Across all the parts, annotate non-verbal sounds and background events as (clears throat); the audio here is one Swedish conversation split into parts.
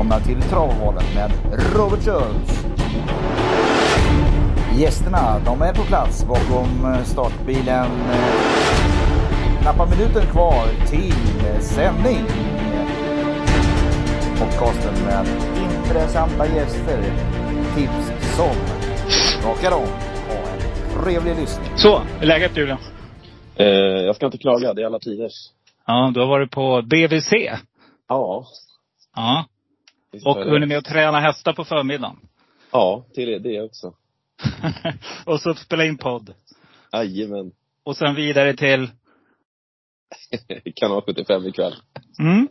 välkomna till Travovalen med Robert Schultz. Gästerna, de är på plats bakom startbilen. Knappa minuten kvar till sändning. Podcasten med intressanta gäster. Tips som skakar om. Ha en trevlig lyssning. Så, hur är läget Julian? Eh, jag ska inte klaga, det är alla tiders. Ja, du har varit på BVC. Ja. Ja. Och hunnit med att träna hästar på förmiddagen. Ja, till det också. (laughs) och så spela in podd. Jajamän. Och sen vidare till, (laughs) Kanal 75 ikväll. mm.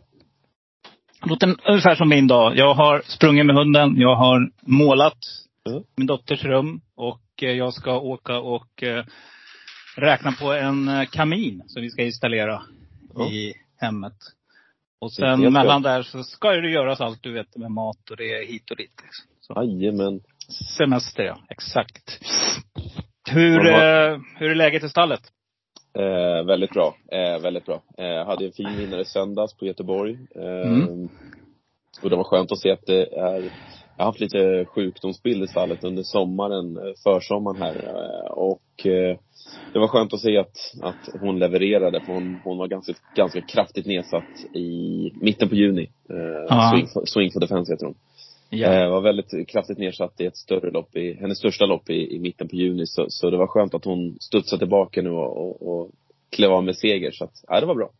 Låter ungefär som min dag. Jag har sprungit med hunden. Jag har målat Mm. min dotters rum. Och eh, jag ska åka och eh, räkna på en eh, kamin som vi ska installera Ja. i hemmet. Och sen mellan där så ska det göras allt du vet med mat och det är hit och dit. Liksom. Jajamän. Semester ja, exakt. Hur, eh, hur är läget i stallet? Eh, väldigt bra. Eh, väldigt bra. Eh, hade en fin vinnare i söndags på Göteborg. Eh, Mm. Och det var skönt att se att det är jag har haft lite sjukdomsbild i stallet under sommaren, eh, försommaren här. eh, Och det var skönt att se att, att hon levererade, för hon, hon var ganska, ganska kraftigt nedsatt i mitten på juni. Eh, Ja. swing, swing for defense heter hon. Eh, var väldigt kraftigt nedsatt i ett större lopp, i, hennes största lopp i, i mitten på juni. Så, så det var skönt att hon studsade tillbaka nu och, och, och klev av med seger. Så att, ja, det var bra.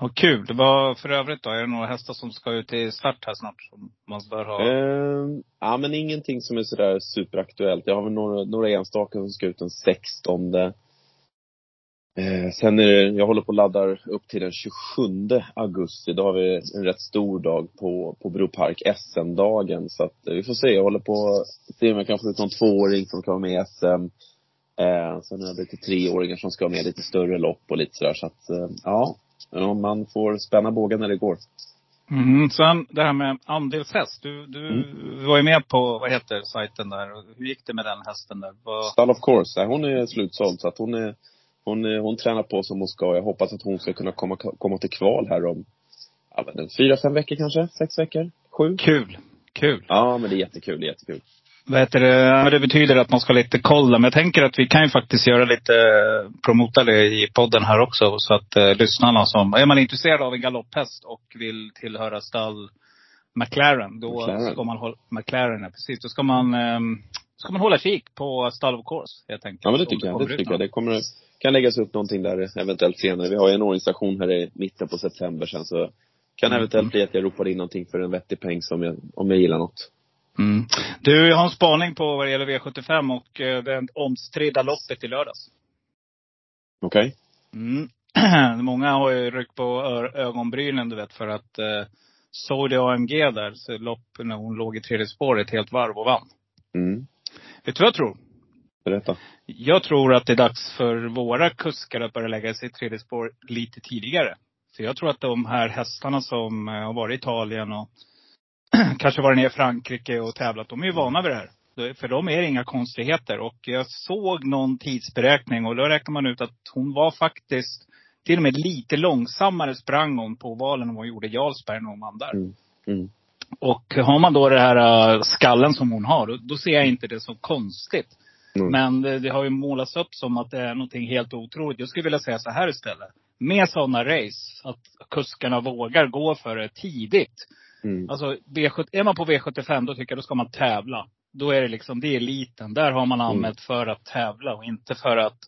Och kul. Det var för övrigt då, är det några hästar som ska ut i start här snart? Som man bör ha? Eh, ja, men ingenting som är sådär superaktuellt. Jag har väl några, några enstaka som ska ut den 16. Eh, sen är det, jag håller på och laddar upp till den 27 augusti. Då har vi en rätt stor dag på, på Bropark, SM-dagen. Så att eh, vi får se. Jag håller på att se om jag kan få ut någon tvååring som kan vara med i SM. Eh, sen har jag lite treåringar som ska vara med i lite större lopp och lite sådär. Så att, eh, ja. Man får spänna bågen när det går. Mm, sen det här med andelshäst. Du, du Mm. var ju med på, vad heter sajten där? Hur gick det med den hästen där? Vad, Stall of course. Hon är slutsåld så att hon är, hon, är, hon tränar på som hon ska. Jag hoppas att hon ska kunna komma, komma till kval här om, ja men en fyra, fem veckor kanske? Sex veckor? Sju? kul. Kul. Ja, men det är jättekul. Det är jättekul. Vad heter det? Det betyder att man ska lite kolla. Men jag tänker att vi kan ju faktiskt göra lite, eh, promota det i podden här också. Så att eh, lyssnarna som, är man intresserad av en galopphäst och vill tillhöra stall McLaren, då McLaren. ska man hålla, McLaren, ja, precis. Då ska man, eh, ska man hålla kik på Stall of Course, helt enkelt. Ja, men det tycker jag. Det tycker jag. Det kommer, kan läggas upp någonting där eventuellt senare. Vi har ju en organisation här i mitten på september sen så kan Mm. eventuellt bli att jag ropar in någonting för en vettig peng som jag, om jag gillar något. Mm. Du, jag har en spaning på vad det gäller V75 och eh, det omstridda loppet i lördags. Okej? Mm. (clears throat) Många har ju ryckt på ögonbrynen du vet för att eh, Saudi AMG där, så lopp när hon låg i tredje spåret helt varv och vann. Mm. Vet du vad jag tror? Berätta. Jag tror att det är dags för våra kuskar att börja lägga sig i tredje spår lite tidigare. För jag tror att de här hästarna som eh, har varit i Italien och (clears throat) kanske varit nere i Frankrike och tävlat, de är ju vana vid det här. För dem är det inga konstigheter. Och jag såg någon tidsberäkning och då räknar man ut att hon var faktiskt till och med lite långsammare sprang hon på ovalen än vad hon gjorde i Jarlsberg när hon vann där. Mm. Mm. Och har man då det här äh, skallen som hon har, då, ser jag inte det som konstigt. Mm. Men det, det har ju målats upp som att det är någonting helt otroligt. Jag skulle vilja säga så här istället. Med sådana race, att kuskarna vågar gå för det tidigt. Mm. Alltså V7, är man på V75 då tycker jag då ska man tävla. Då är det liksom, det är eliten. Där har man anmält för att tävla och inte för att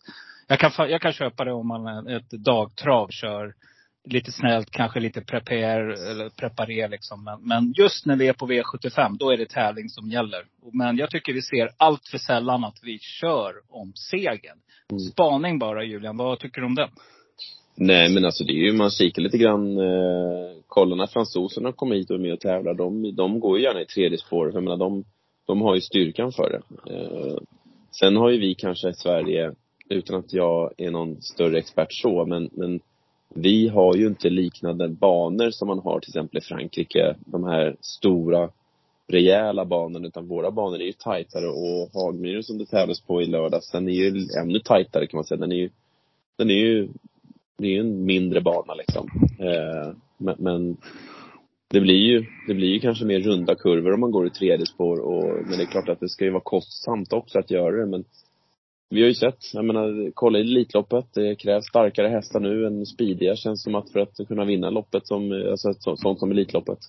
jag kan, jag kan köpa det om man är ett dagtrav kör lite snällt, kanske lite prepare, eller preparé liksom. Men, men just när vi är på V75, då är det tävling som gäller. Men jag tycker vi ser allt för sällan att vi kör om segern. Mm. Spaning bara Julian, vad tycker du om det? Nej men alltså det är ju, man kikar lite grann, eh, kolla när fransoserna kommer hit och är med och tävlar, de, de går ju gärna i tredje spår. Jag menar de, de har ju styrkan för det. Eh, sen har ju vi kanske i Sverige, utan att jag är någon större expert så, men, men vi har ju inte liknande banor som man har till exempel i Frankrike. De här stora, rejäla banorna, utan våra banor är ju tajtare och Hagmyren som det tävlas på i lördags, den är ju ännu tajtare kan man säga. Den är ju, den är ju det är ju en mindre bana liksom. Eh, men, men det blir ju, det blir ju kanske mer runda kurvor om man går i tredje spår och, men det är klart att det ska ju vara kostsamt också att göra det men vi har ju sett, jag menar, kolla i Elitloppet. Det krävs starkare hästar nu än speediga känns som att för att kunna vinna loppet som, alltså ett så, sånt som Elitloppet.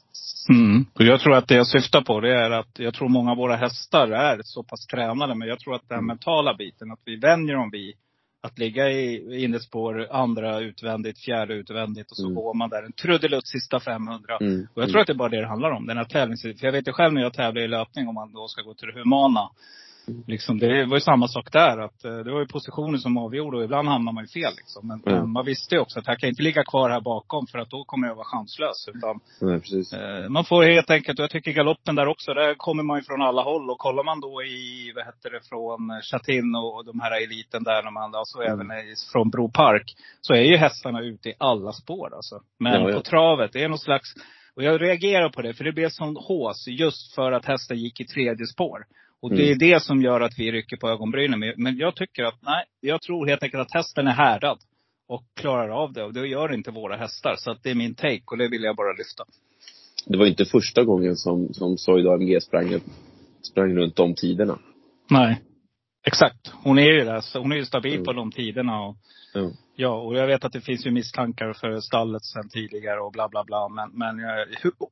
Mm. Och jag tror att det jag syftar på det är att jag tror många av våra hästar är så pass tränade. Men jag tror att den mentala biten, att vi vänjer dem vid att ligga i innerspår, andra utvändigt, fjärde utvändigt och så Mm. går man där en trudelutt sista 500. Mm. Och jag tror att det är bara det det handlar om. Den här tävlings... För jag vet ju själv när jag tävlar i löpning, om man då ska gå till det humana. Liksom, det var ju samma sak där. Att, eh, det var ju positioner som avgjorde och ibland hamnar man ju fel. Liksom. Men, Mm. men man visste ju också att jag kan inte ligga kvar här bakom för att då kommer jag vara chanslös. Utan. Eh, Man får helt enkelt, och jag tycker galoppen där också, där kommer man ju från alla håll. Och kollar man då i, vad heter det, från Chatin och de här eliten där, när man, alltså Mm. även från Bro Park. Så är ju hästarna ute i alla spår alltså. Men Ja, ja. på travet, det är någon slags, och jag reagerar på det, för det blev sån hås just för att hästen gick i tredje spår. Och det är Mm. det som gör att vi rycker på ögonbrynen. Men- jag tycker att, nej, jag tror helt enkelt att hästen är härdad. Och klarar av det. Och det gör inte våra hästar. Så att det är min take och det vill jag bara lyfta. Det var inte första gången som, som Soyd AMG sprang, sprang runt de tiderna. Nej. Exakt. Hon är ju där. Så hon är ju stabil Mm. på de tiderna. Och, Ja. ja, och jag vet att det finns ju misstankar för stallet sen tidigare och bla bla bla. Men, men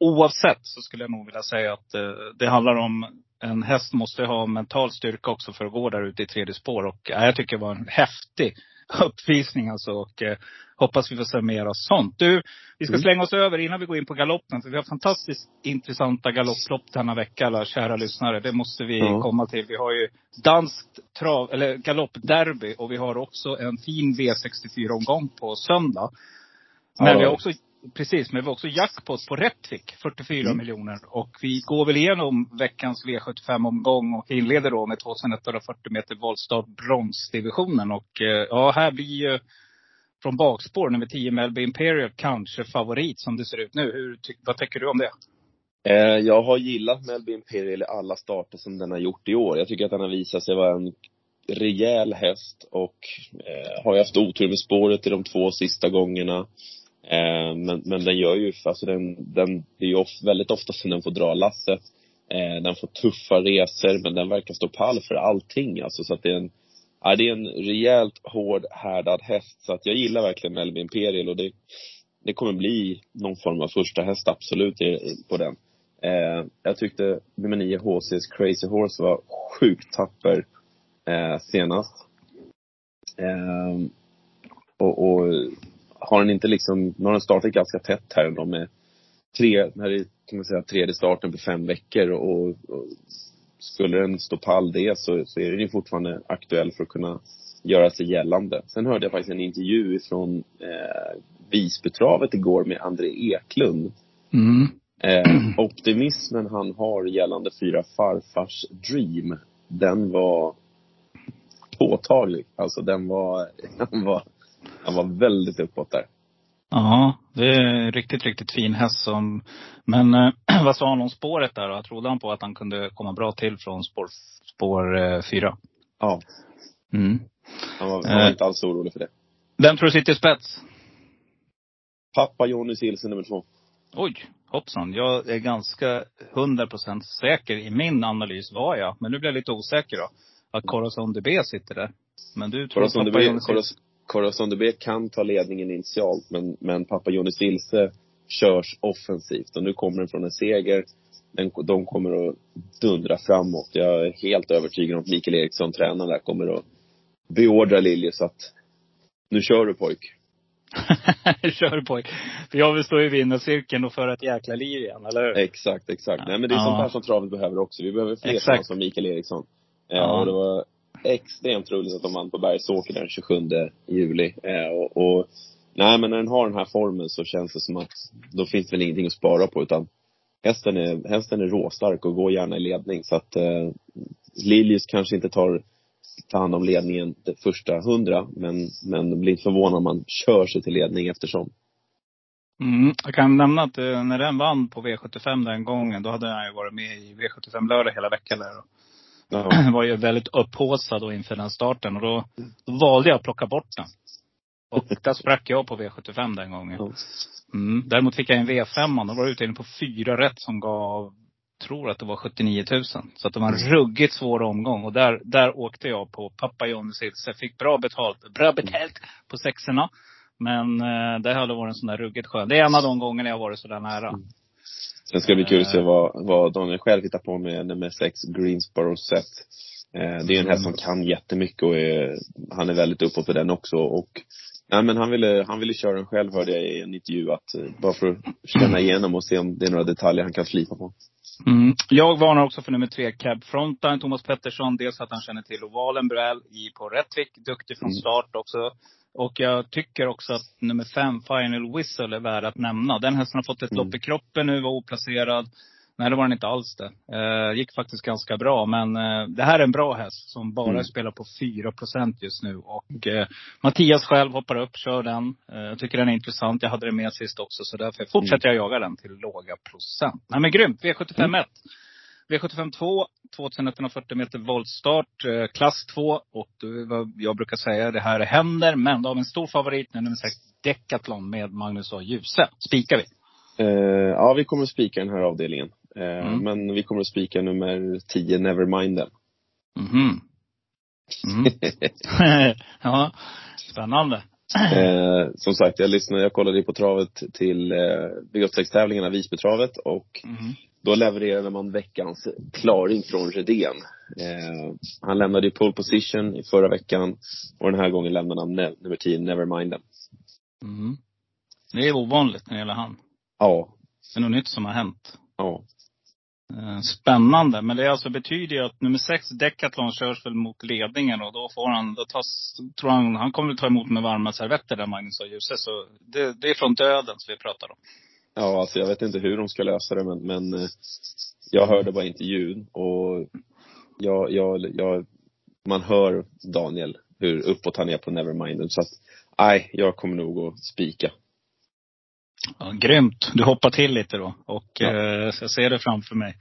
oavsett så skulle jag nog vilja säga att eh, det handlar om en häst måste ha mental styrka också för att gå där ute i tredje spår. Och eh, jag tycker det var en häftig uppvisning alltså. Och eh, hoppas vi får se mer av sånt. Du, vi ska Mm. slänga oss över innan vi går in på galoppen. För vi har fantastiskt intressanta galopplopp denna vecka, alla kära lyssnare. Det måste vi Ja. komma till. Vi har ju danskt trav, eller galoppderby och vi har också en fin V64-omgång på söndag. Men Ja. vi har också, precis, men vi har också jackpot på Rättvik, 44 Mm. miljoner. Och vi går väl igenom veckans V75-omgång och inleder då med 2140 meter voltstart bronsdivisionen. Och eh, ja, här blir ju från bakspår nummer 10 Melby Imperial kanske favorit som det ser ut nu. Hur, vad tycker du om det? Eh, jag har gillat Melby Imperial i alla starter som den har gjort i år. Jag tycker att den har visat sig vara en rejäl häst och eh, har ju haft otur med spåret i de två sista gångerna. Eh, men, men den gör ju, alltså den, den, det är ju of, väldigt ofta som den får dra lasset. Eh, den får tuffa resor, men den verkar stå pall för allting alltså. Så att det är en, ja, det är en rejält hård, härdad häst. Så att jag gillar verkligen Melby Imperial och det, det kommer bli någon form av första häst absolut på den. Eh, jag tyckte nummer 9 HC's Crazy Horse var sjukt tapper eh, senast. Eh, och, och har den inte liksom, nu har den startat ganska tätt här ändå med tre, när det kan man säga, tredje starten på fem veckor och, och skulle den stå pall det så, så är den ju fortfarande aktuell för att kunna göra sig gällande. Sen hörde jag faktiskt en intervju från eh, Visbytravet igår med André Eklund. Mm. Eh, optimismen han har gällande fyra farfars dream, den var påtaglig. Alltså den var, (laughs) han var, han var väldigt uppåt där. Ja, det är en riktigt, riktigt fin häst som... Men eh, (clears throat) vad sa han om spåret där då? Trodde han på att han kunde komma bra till från spår, spår eh, fyra? Ja. Mm. Han var, han var Eh. inte alls orolig för det. Vem tror du sitter i spets? Pappa Johnny Silsen nummer två. Oj, hoppsan. Jag är ganska 100% säker i min analys var jag. Men nu blir jag lite osäker då. Att Corazon DB sitter där. Men du tror Corazon pappa DB, Jonas Coraz- Corazon DB kan ta ledningen initialt, men, men pappa Johnny Silse körs offensivt. Och nu kommer den från en seger. Den, de kommer att dundra framåt. Jag är helt övertygad om att Mikael Eriksson, tränaren där, kommer att beordra Liljus att nu kör du pojk. (laughs) Kör på. För jag vill stå i vinnarcirkeln och föra ett jäkla liv igen, eller hur? Exakt, exakt. Nej men det är Ja. sånt här som travet behöver också. Vi behöver fler som Mikael Eriksson. Eh, Ja. Och det var extremt roligt att de vann på Bergsåker den 27 juli. Eh, och, och, nej men när den har den här formen så känns det som att då finns det väl ingenting att spara på utan hästen är, hästen är råstark och går gärna i ledning. Så att eh, Liljus kanske inte tar, tar hand om ledningen det första hundra men, men blir inte förvånad om man kör sig till ledning eftersom. Mm, jag kan nämna att eh, när den vann på V75 den gången, då hade han ju varit med i V75 lördag hela veckan där. Och Ja. (clears throat) var ju väldigt upphaussad då inför den starten. Och då, då valde jag att plocka bort den. Och där sprack jag på V75 den gången. Mm. Däremot fick jag en V5. Då var det utdelning på fyra rätt som gav, tror att det var 79 000. Så att det var en ruggigt svår omgång. Och där, där åkte jag på pappa Johnny Silse. Fick bra betalt, bra betalt på sexorna. Men eh, det hade varit en sån där ruggigt skön. Det är en av de gångerna jag varit så där nära. Sen ska det bli kul att se vad, vad Daniel själv hittar på med nummer sex, Greensboro Set. Eh, det är en häst som kan jättemycket och är, han är väldigt uppåt på den också. Och, nej men han ville, han ville köra den själv hörde jag i en intervju att, eh, bara för att känna igenom och se om det är några detaljer han kan slipa på. Mm. Jag varnar också för nummer tre, Cab Frontline, Thomas Pettersson. Dels att han känner till ovalen väl i på Rättvik. Duktig från Mm. start också. Och jag tycker också att nummer fem, Final Whistle, är värd att nämna. Den hästen har fått ett Mm. lopp i kroppen nu, var oplacerad. Nej, det var den inte alls det. Eh, gick faktiskt ganska bra. Men eh, det här är en bra häst som bara Mm. spelar på 4% just nu. Och eh, Mattias själv hoppar upp, kör den. Eh, jag tycker den är intressant. Jag hade den med sist också. Så därför fortsätter jag jaga den till låga procent. Nej men grymt. V75 1. V75 2, 2140 meter voltstart, eh, klass 2. Och är vad jag brukar säga, det här händer. Men då har vi en stor favorit, nummer 6, Decathlon med Magnus A. Djuse. Spikar vi. Eh, ja, vi kommer spika den här avdelningen. Eh, Mm. Men vi kommer att spika nummer 10, Nevermind den. Mhm. Mm. (laughs) ja, spännande. Eh, som sagt, jag lyssnade, jag kollade på travet till eh, V86-tävlingarna, Visbytravet och Mhm. Då levererade man veckans klaring från Redén. Eh, han lämnade ju pole position i förra veckan och den här gången lämnade han ne- nummer 10, Nevermind den. Mhm. Det är ovanligt när det gäller han. Ja, Det är något nytt som har hänt. ja. Eh, Spännande. Men det alltså betyder ju att nummer sex, Decathlon, körs väl mot ledningen och då får han, då tas, tror han, han kommer väl ta emot med varma servetter där Magnus och Djuse. Så det, det är från döden som vi pratar om. Ja, alltså jag vet inte hur de ska lösa det men, men eh, jag hörde bara intervjun och jag, jag, jag, man hör Daniel hur uppåt han är på Nevermind så att, nej, jag kommer nog att spika. Ja, grymt. Du hoppar till lite då. Och Ja. eh, så jag ser det framför mig.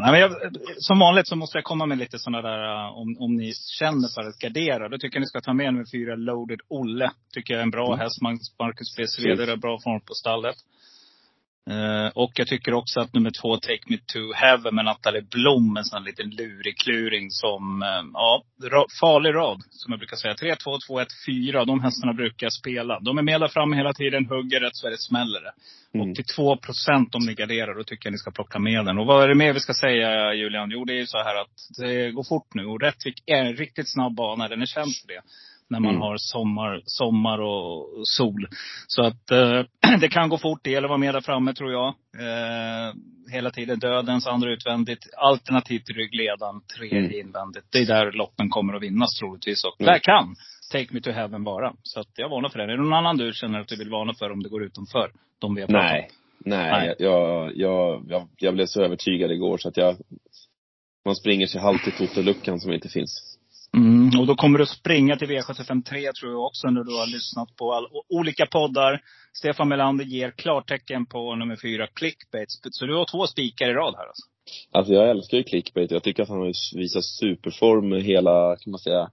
Nej, men jag, som vanligt så måste jag komma med lite sådana där, eh, om, om ni känner för att gardera. Då tycker jag ni ska ta med nummer fyra, Loaded Olle. Tycker jag är en bra Mm. häst. Marcus- B. Sveder är bra form på stallet. Eh, och jag tycker också att nummer två, Take Me To Heaven med Nathalie Blom, en sån här liten lurig kluring som, eh, ja, farlig rad. Som jag brukar säga. 3, 2, 2, 1, 4. De hästarna brukar jag spela. De är med där framme hela tiden, hugger rätt så är det smäller det. Mm. Och till 2 procent om ni garderar, då tycker jag ni ska plocka med den. Och vad är det mer vi ska säga Julian? Jo, det är ju så här att det går fort nu. Och Rättvik är en riktigt snabb bana. Den är känd för det. När man Mm. har sommar, sommar och sol. Så att eh, (clears throat) det kan gå fort. Det gäller att vara med där framme tror jag. Eh, hela tiden dödens, andra utvändigt. Alternativt ryggledan, tredje Mm. invändigt. Det är där loppen kommer att vinnas troligtvis. Och Mm. där kan Take Me To Heaven vara. Så att jag varnar för den. Är det någon annan du känner att du vill varna för om det går utanför de vi har pratat? Nej, nej, Nej. Jag, jag, jag, jag blev så övertygad igår så att jag, man springer sig halvt i totoluckan som inte finns. Mm, och då kommer du springa till V753 tror jag också när du har lyssnat på all, olika poddar. Stefan Melander ger klartecken på nummer fyra, clickbait. Så du har två spikar i rad här alltså? Alltså jag älskar ju clickbait. Jag tycker att han har visat superform hela, kan man säga,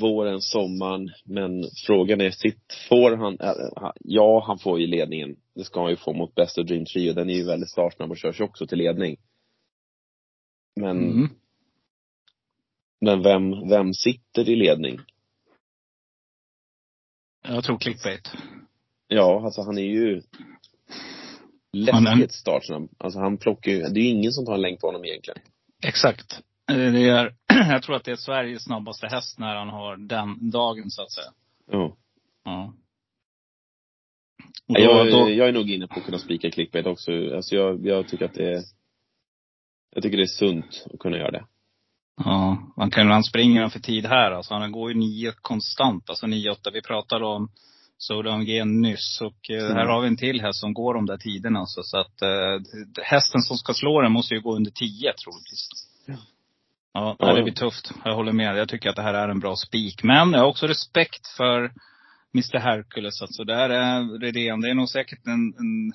våren, sommaren. Men frågan är, sitt, får han, äh, ja han får ju ledningen. Det ska han ju få mot Best of Dream Trio. Den är ju väldigt startsnabb och körs också till ledning. Men, Mm. Men vem, vem sitter i ledning? Jag tror clickbait. Ja, alltså han är ju läskigt startsnabb. Alltså han plockar ju, det är ju ingen som tar en längd på honom egentligen. Exakt. Det är, (clears throat) jag tror att det är Sveriges snabbaste häst när han har den dagen så att säga. Ja. Ja. Då, Jag, då, jag är nog inne på att kunna spika clickbait också. Alltså jag, jag tycker att det är, jag tycker det är sunt att kunna göra det. Ja, man kan, han springer för tid här alltså. Han går ju nio konstant, alltså nio, åtta. Vi pratade om Sodan G nyss. Och eh, här Mm. har vi en till häst som går de där tiderna. Alltså, så att eh, hästen som ska slå den måste ju gå under tio troligtvis. Ja. Ja, det blir tufft. Jag håller med. Jag tycker att det här är en bra spik. Men jag har också respekt för Mr Hercules. Alltså det här är Redén. Det är nog säkert en, en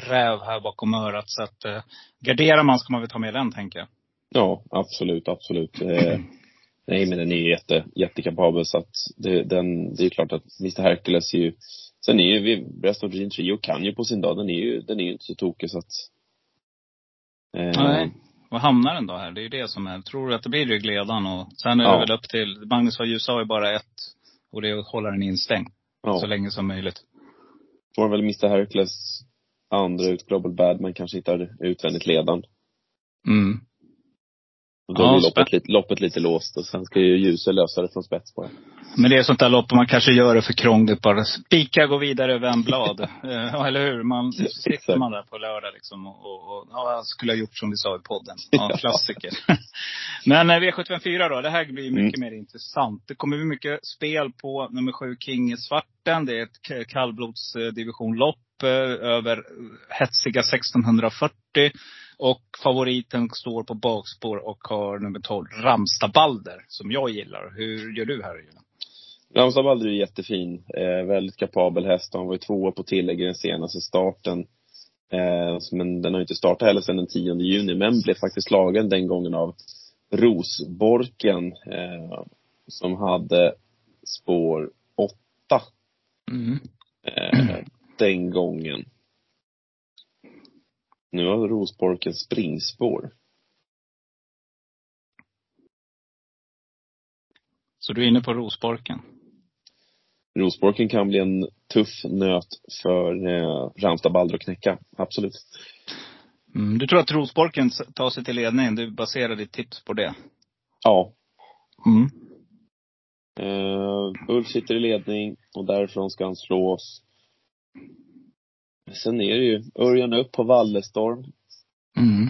räv här bakom örat. Så att eh, garderar man ska man väl ta med den tänker jag. Ja, absolut, absolut. Eh, Nej, men den är ju jätte, jättekapabel så att det, den, det är klart att Mr Hercules är ju Sen är ju vi, Best of Dream Trio kan ju på sin dag, den är ju, den är ju inte så tokig så att eh, Nej. Var hamnar den då här? Det är ju det som är. Tror du att det blir ryggledan och sen är ja. det väl upp till, Magnus har ju sa ju bara ett. Och det är att hålla den instängd. Ja. Så länge som möjligt. Får väl Mr Hercules andra ut Global Bad, men kanske hittar utvändigt ledan. Mm. Och då ja, är loppet lite, loppet lite låst och sen ska ju Ljuse lösa det från spets på det. Men det är sånt där lopp man kanske gör det för krångligt bara. Spika, gå vidare en blad. (laughs) ja, eller hur? Man, sitter man där på lördag liksom och, och, och ja, skulle ha gjort som vi sa i podden. Ja, klassiker. (laughs) Men eh, V754 då, det här blir mycket mm. mer intressant. Det kommer bli mycket spel på nummer sju, King Svarten. Det är ett kallblodsdivisionlopp eh, över hetsiga 1640. Och favoriten står på bakspår och har nummer 12, Ramstabalder, som jag gillar. Hur gör du här Julian? Ramstabalder är jättefin. Eh, väldigt kapabel häst. Han var ju tvåa på tillägg i den senaste starten. Eh, men den har inte startat heller sedan den 10 juni, men blev faktiskt slagen den gången av Rosborken, eh, som hade spår 8. Mm. Eh, den gången. Nu har Rosborken springspår. Så du är inne på Rosborken? Rosborken kan bli en tuff nöt för eh, Ramstad Balder att knäcka. Absolut. Mm, du tror att Rosborken tar sig till ledningen? Du baserar ditt tips på det? Ja. Mm. Uh, Ulf sitter i ledning och därifrån ska han slås. Sen är det ju Örjan upp på Wallestorm. Mm.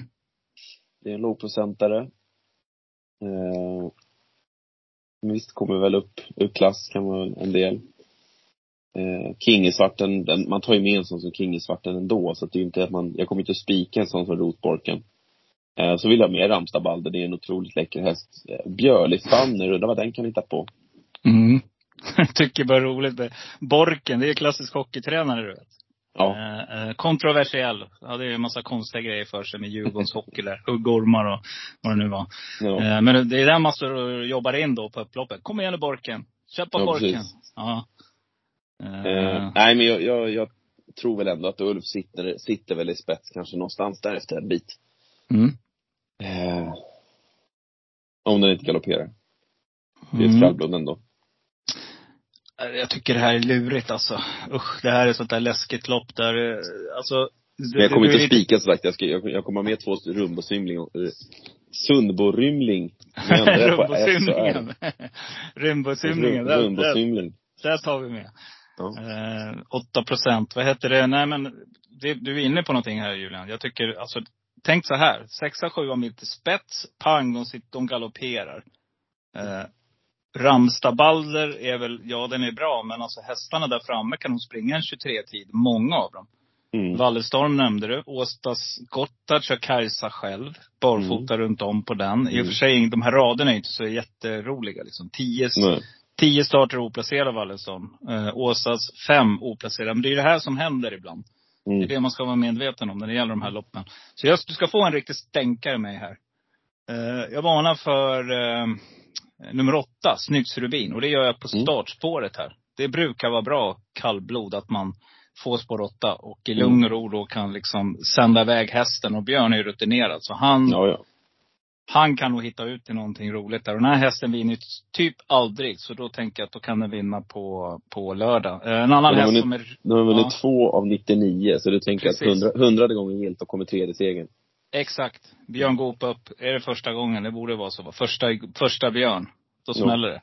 Det är en lågprocentare. Uh, visst, kommer väl upp ur klass kan man väl en del. Eh, Kingesvarten, den, man tar ju med en sån som Kingesvarten ändå, så att det är inte att man, jag kommer inte att spika en sån som Rotborken. Eh, så vill jag ha med Ramstabalder, det är en otroligt läcker häst. Eh, Björlifanner, undrar vad den kan hitta på. Mm. (laughs) Jag tycker bara roligt med Borken, det är klassisk hockeytränare du vet. Ja. Eh, eh kontroversiell. Hade ju en massa konstiga grejer för sig med Djurgårdens hockey där. Huggormar och vad det nu var. Ja. Eh, men det är den man står och jobbar in då på upploppet. Kom igen nu Borken. Köp på ja, Borken. Ja. Uh, nej, men jag, jag, jag, tror väl ändå att Ulf sitter, sitter väl i spets kanske någonstans där efter en bit. Mm. Uh, om den inte galopperar. Det är ett mm. kallblod ändå. Jag tycker det här är lurigt alltså. Usch, det här är sånt där läskigt lopp där, alltså. Men jag kommer inte att spika som sagt. Jag, ska, jag, jag kommer med två Rumbo-symling. Sundbo-rymling. (laughs) Rumbo-symlingen. (laughs) Rumbo-symlingen. Rumbo-symling. Där tar vi med. Eh, 8 procent, vad heter det? Nej men, det, du är inne på någonting här Julian. Jag tycker, alltså, tänk så här. 6-7 mil till spets, pang, de, sitter, de galopperar. Eh, Ramstabalder är väl, ja den är bra, men alltså hästarna där framme kan de springa en 23-tid. Många av dem. Mm. Wallestorm nämnde du. Åstas Gotthard kör Kajsa själv. Barfota mm. runt om på den. I och för sig, de här raderna är inte så jätteroliga liksom. Tio, Tio starter oplacerade Wallensson. Eh, Åsas fem oplacerade. Men det är det här som händer ibland. Mm. Det är det man ska vara medveten om när det gäller de här loppen. Så just, du ska få en riktig stänkare med här. Eh, jag varnar för eh, nummer åtta, Snyggs Rubin. Och det gör jag på mm. startspåret här. Det brukar vara bra kallblod att man får spår åtta och i lugn och ro då kan liksom sända iväg hästen. Och Björn är ju rutinerad. Så han, ja, ja han kan nog hitta ut till någonting roligt där. Och den här hästen vinner typ aldrig. Så då tänker jag att då kan den vinna på, på lördag. Eh, en annan häst som är... Den har vunnit ja. två av 99. Så du tänker Precis. att hundra, hundrade gången gillt då kommer tredje segern. Exakt. Björn Goop upp. Är det första gången? Det borde vara så. Första, första Björn. Då smäller ja. det.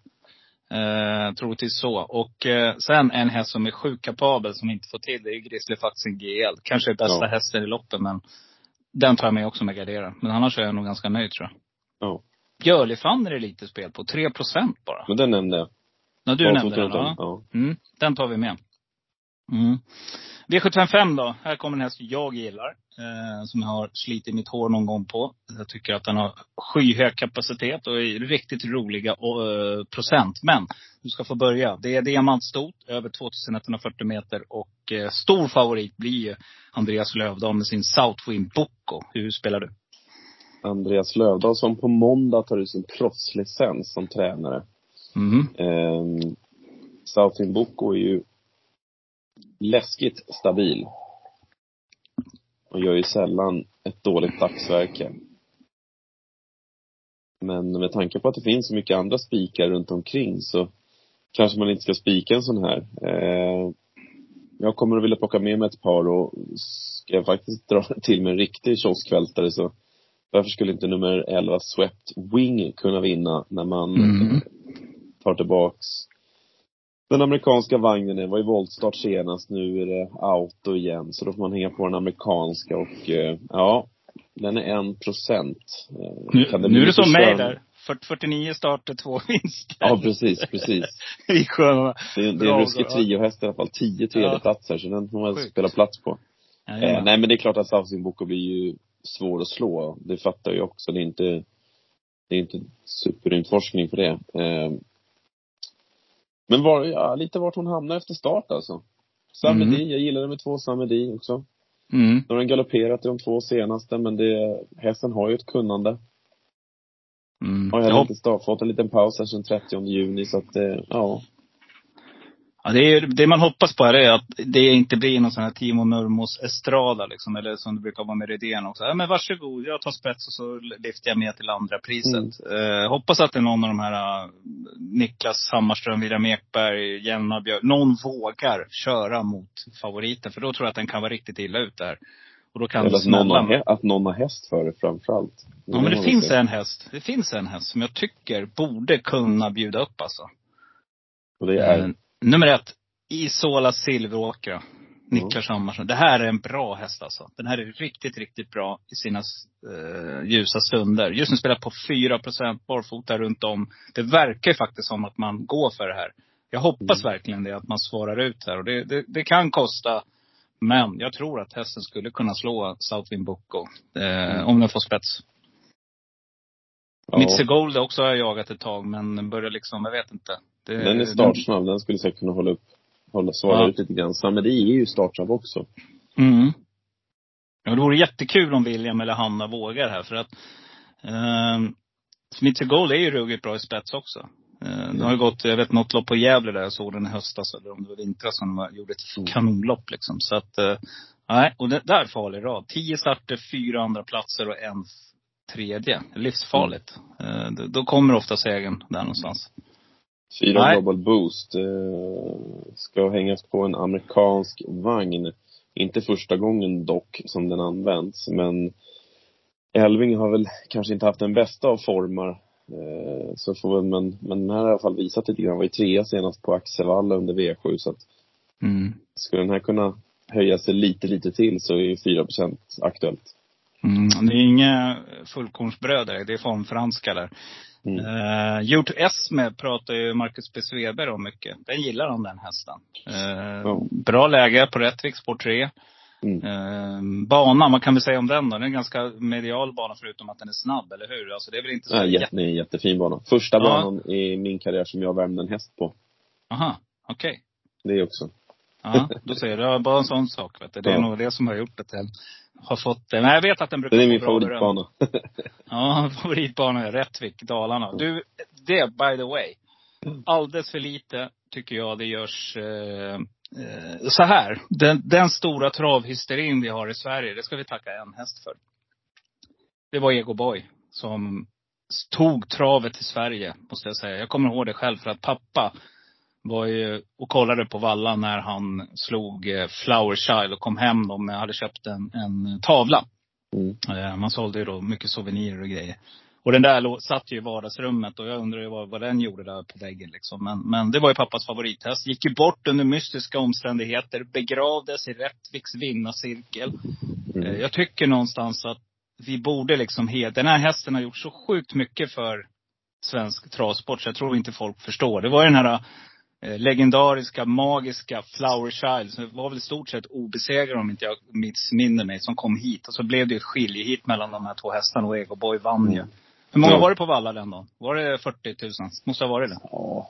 Eh, troligtvis så. Och eh, sen en häst som är sjukt kapabel, som inte får till det, är Grizzly Faxen GL. Kanske bästa ja. hästen i loppen, men den tar jag med också med gardera. Men annars är jag nog ganska nöjd tror jag. Ja. Björlifanner är lite spel på. 3 procent bara. Men den nämnde jag. Ja, du nämnde den. Ja. ja. Mm, den tar vi med. Mm. V755 då. Här kommer en häst jag gillar. Eh, som jag har slitit mitt hår någon gång på. Jag tycker att den har skyhög kapacitet och är riktigt roliga eh, procent. Men du ska få börja. Det är diamantstot, över 2140 meter. Och eh, stor favorit blir Andreas Lövdahl med sin Southwind Bocco. Hur spelar du? Andreas Lövdahl som på måndag tar ut sin proffslicens som tränare. Mm. Eh, Southern Boko är ju läskigt stabil. Och gör ju sällan ett dåligt dagsverke. Men med tanke på att det finns så mycket andra spikar runt omkring så kanske man inte ska spika en sån här. Eh, jag kommer att vilja plocka med mig ett par och ska jag faktiskt dra (laughs) till med en riktig kioskvältare så varför skulle inte nummer 11 Swept Wing kunna vinna när man Mm. tar tillbaks den amerikanska vagnen. Det var ju voltstart senast, nu är det auto igen. Så då får man hänga på den amerikanska och eh, ja, den är en procent. Eh, Nu, nu är lite som mig där. 40, 49 starter, två vinster. Ja, precis, precis. (laughs) I sköna. Det är, det är Bra, en ruskig triohäst i alla fall. Tio tredjeplatser, så den får man Sjukt. spela plats på. Eh, Jajamän. nej men det är klart att Southing Boko blir ju svår att slå. Det fattar jag också. Det är inte, det är inte superrymdforskning för det. Eh, men var, ja, lite vart hon hamnar efter start alltså. Samedi, Mm. jag gillar nummer två Samedi också. Mm. Nu har den galopperat i de två senaste, men det, hästen har ju ett kunnande. Mm. Har Jag heller hopp- inte start, fått en liten paus här sedan 30 juni, så att, eh, ja. Ja, det, är, det man hoppas på här är att det inte blir någon sån här Timo Nurmos Estrada liksom, eller som det brukar vara med Rydén också. Ja, men varsågod, jag tar spets och så lyfter jag med till andra priset. Eh, hoppas att det är någon av de här uh, Niklas Hammarström, William Ekberg, Jenna Björk, någon vågar köra mot favoriten. För då tror jag att den kan vara riktigt illa ut där. Och då kan Eller det att någon, har, att någon har häst för det framförallt. Ja, men det finns en häst. Det finns en häst som jag tycker borde kunna bjuda upp alltså. Och det är, Eh, nummer ett, Isola Silveråkra. Niklas Hammarsson. Det här är en bra häst alltså. Den här är riktigt, riktigt bra i sina eh, ljusa stunder. Just nu spelar på 4% barfota runt om. Det verkar ju faktiskt som att man går för det här. Jag hoppas verkligen det, att man svarar ut här. Och det, det, det kan kosta. Men jag tror att hästen skulle kunna slå Southwind Boko. Eh, Om den får spets. ja, Mitzi Gold också har jag jagat ett tag, men börjar liksom, jag vet inte. Det, den är startsnabb. Den skulle säkert kunna hålla upp, hålla, svara Ja. ut lite grann. Samedi är ju startsnabb också. Mm. Ja, det vore jättekul om William eller Hanna vågar här. För att eh, Smith Gold är ju ruggigt bra i spets också. Eh, det har ju gått, jag vet något lopp på Gävle där jag såg den i höstas, eller om det var vintras, som de gjorde ett Mm. kanonlopp liksom. Så att, eh, nej, och det där är farlig rad. Tio starter, fyra andra platser och en tredje. Livsfarligt. Eh, då, då kommer ofta segern där någonstans. Fyra Nej. Global Boost eh, ska hängas på en amerikansk vagn. Inte första gången dock som den används, men Elving har väl kanske inte haft den bästa av formar. Eh, så får väl, men, men den här har i alla fall visat lite grann. Var ju trea senast på Axevalla under V7, så att Mm. skulle den här kunna höja sig lite, lite till så är ju 4 aktuellt. Mm, det är inga fullkornsbröd det är formfranska där. Mm. Uh, gjort S med pratar ju Marcus B. Sveberg om mycket. Den gillar han den hästen. Eh, Ja. Bra läge på Rättvik, spår 3. Mm. Uh, bana, vad kan vi säga om den då? Den är en ganska medial bana förutom att den är snabb, eller hur? Alltså det är väl inte så Nej, jätte... det en jättefin bana. Första Ja. banan i min karriär som jag värmde en häst på. Aha, okej. Det också. Ja, då ser du. Det bara en sån sak, vet du. Det är Ja. nog det som har gjort att den har fått det. Men jag vet att den brukar Det är min favoritbana. (laughs) Ja, favoritbana är Rättvik, Dalarna. Du, det by the way. Alldeles för lite tycker jag det görs eh, eh, så här. Den, den stora travhysterin vi har i Sverige, det ska vi tacka en häst för. Det var Ego Boy som tog travet till Sverige, måste jag säga. Jag kommer ihåg det själv för att pappa var ju och kollade på Valla när han slog eh, Flower Child och kom hem då med, hade köpt en, en tavla. Mm. Eh, Man sålde ju då mycket souvenirer och grejer. Och den där satt ju i vardagsrummet och jag undrar ju vad, vad den gjorde där på väggen liksom. Men, men det var ju pappas favorithäst. Gick ju bort under mystiska omständigheter. Begravdes i Rättviks vinnarcirkel. Eh, Mm. Jag tycker någonstans att vi borde liksom he- Den här hästen har gjort så sjukt mycket för svensk travsport så jag tror inte folk förstår. Det var ju den här eh, legendariska, magiska Flower Child. Som var väl i stort sett obesegrad om inte jag missminner mig. Som kom hit. Och så blev det ju ett skiljehit mellan de här två hästarna och Ego Boy vann ju. Mm. Hur många var det på Valla den dagen? Var det 40 000? Måste ha varit det. Ja.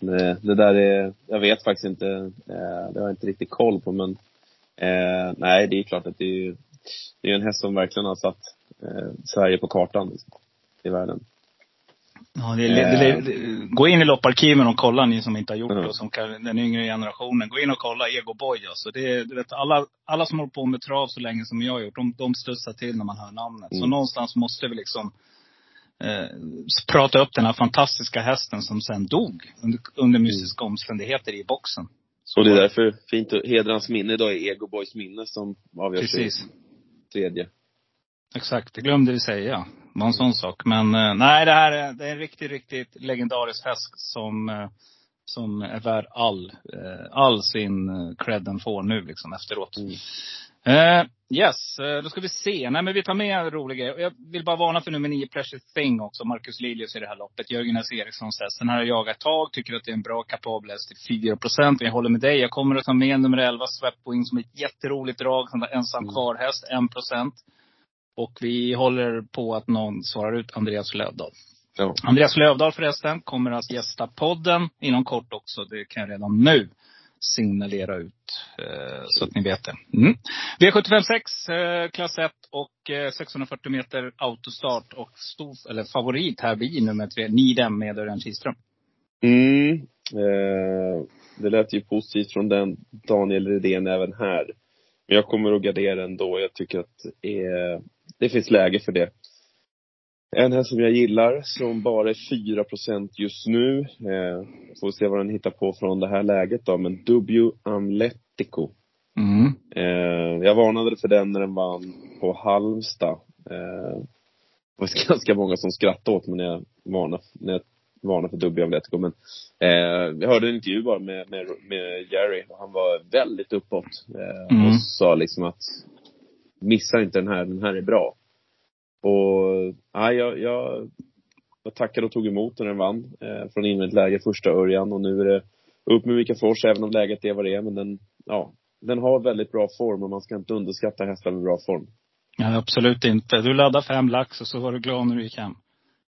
Det, det där är, jag vet faktiskt inte, eh, det har jag inte riktigt koll på men, eh, nej det är klart att det är det är en häst som verkligen har satt eh, Sverige på kartan liksom, i världen. Ja, det, det, det, det, gå in i lopparkiven och kolla ni som inte har gjort det och som kan, den yngre generationen. Gå in och kolla Ego Boy alltså. Det, du vet, alla, alla som håller på med trav så länge som jag har gjort, de, de studsar till när man hör namnet. Mm. Så någonstans måste vi liksom eh, prata upp den här fantastiska hästen som sen dog under, under mystiska omständigheter i boxen. Så Och det är därför fint att hedra hans minne idag i Ego Boys minne som avgörs Precis. tredje. Exakt, det glömde vi säga. Var en sån sak. Men eh, nej, det här är, det är en riktigt, riktigt legendarisk häst som, eh, som är värd all, eh, all sin cred den får nu liksom efteråt. Mm. Eh, yes, då ska vi se. Nej men vi tar med en rolig grej. Jag vill bara varna för nummer nio, Precious Thing också. Marcus Liljus i det här loppet. Jörgen S. Erikssons häst. Den här har jag jagat ett tag. Tycker att det är en bra kapabel häst till 4 procent. Jag håller med dig. Jag kommer att ta med nummer 11, Swepwing, som är ett jätteroligt drag. Som var ensam Mm. kvar häst, 1 procent. Och vi håller på att någon svarar ut Andreas Lövdahl. Ja. Andreas Lövdahl förresten kommer att gästa podden inom kort också. Det kan jag redan nu signalera ut. Eh, så att ni vet det. Mm. V756, eh, klass 1 och eh, 640 meter autostart. Och stor, eller favorit här blir nummer tre, Nidem med Örjan Kihlström. Mm. Eh, det lät ju positivt från den Daniel Redén även här. Men jag kommer att gardera ändå. Jag tycker att det, är, det finns läge för det. En här som jag gillar, som bara är 4% just nu. Eh, får se vad den hittar på från det här läget då. Men W Amletico. Mm. Eh, jag varnade för den när den vann på Halmstad. Eh, det var (laughs) ganska många som skrattade åt mig när jag varnade, när jag varnade för W Atletico. Men eh, jag hörde en intervju bara med, med, med Jerry och han var väldigt uppåt. Eh, Mm. Och sa liksom att missa inte den här, den här är bra. Och ja, jag, jag, jag tackade och tog emot när den vann eh, från invänt läge första Örjan och nu är det upp med Mika Fors även om läget är vad det är. Men den, ja, den har väldigt bra form och man ska inte underskatta hästar med bra form. Ja, absolut inte. Du laddade fem lax och så var du glad när du gick hem.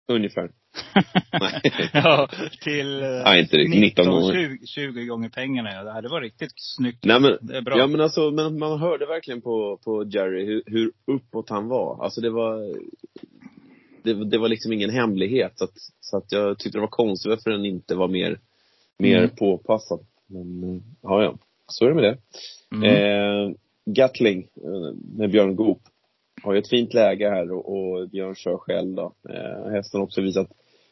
Ungefär. (laughs) Ja, till eh, Nej, inte riktigt. 19 gånger. 20, 20 gånger pengarna. Ja, det här, det var riktigt snyggt. Nej men, Det är bra. ja men alltså, men man hörde verkligen på, på Jerry hur, hur uppåt han var. Alltså det var, det, det var liksom ingen hemlighet. Så att, så att jag tyckte det var konstigt varför den inte var mer, mer Mm. påpassad. Men, eh, ja ja. Så är det med det. Mm. Eh, Gatling eh, med Björn Goop har ju ett fint läge här och, och Björn kör själv då. Eh, hästen har också visat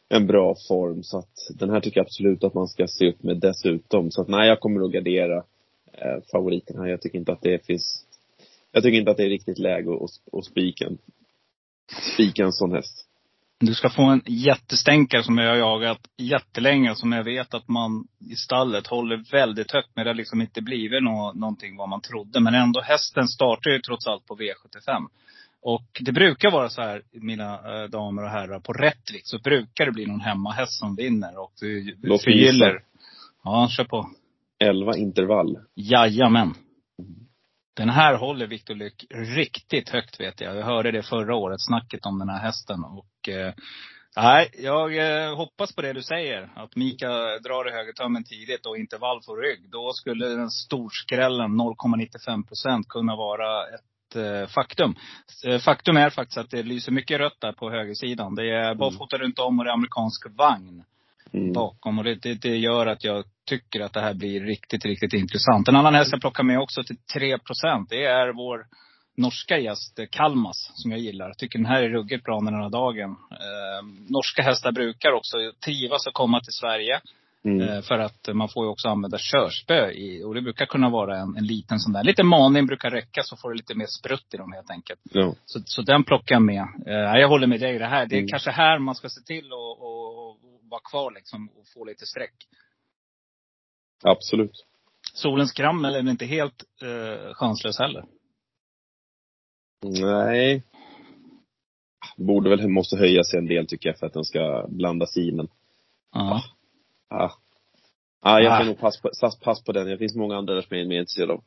en bra form så att den här tycker jag absolut att man ska se upp med dessutom. Så att nej, jag kommer att gardera eh, favoriten här. Jag tycker inte att det finns jag tycker inte att det är riktigt läge att, spika en, spika en sån häst. Du ska få en jättestänkare som jag har jagat jättelänge och som jag vet att man i stallet håller väldigt högt. Men det har liksom inte blivit nå någonting vad man trodde. Men ändå, hästen startar ju trots allt på V75. Och det brukar vara så här, mina eh, damer och herrar, på Rättvik så brukar det bli någon hemmahäst som vinner. Och du, Låt mig gissa. Ja, kör på. 11 intervall. Jajamän. Den här håller Victor Lyck riktigt högt vet jag. Jag hörde det förra året, snacket om den här hästen. Och eh, nej, jag eh, hoppas på det du säger. Att Mika drar i högertömmen tidigt och intervall får rygg. Då skulle den storskrällen 0,95 procent kunna vara ett eh, faktum. Eh, Faktum är faktiskt att det lyser mycket rött där på högersidan. Det är barfota runt om och det är amerikansk vagn Mm. bakom. Och det, det, det gör att jag tycker att det här blir riktigt, riktigt intressant. En annan häst jag plockar med också till 3% det är vår norska gäst, eh, Kalmas, som jag gillar. Jag tycker den här är ruggigt bra med den här dagen. Eh, norska hästar brukar också trivas att komma till Sverige. Mm. Eh, för att man får ju också använda körspö i. Och det brukar kunna vara en, en liten sån där. Lite maning brukar räcka så får du lite mer sprutt i dem helt enkelt. Ja. Så, så den plockar jag med. Eh, jag håller med dig. Det, här, det är Mm. kanske här man ska se till och, och, och vara kvar liksom och få lite streck. Absolut. Solens krammel är inte helt eh, chanslös heller. Nej. Borde väl, måste höja sig en del tycker jag för att den ska blandas i men Ja. Ah. Ah, jag Ah. kan nog pass på, pass, på den. Det finns många andra som är mer intresserad av.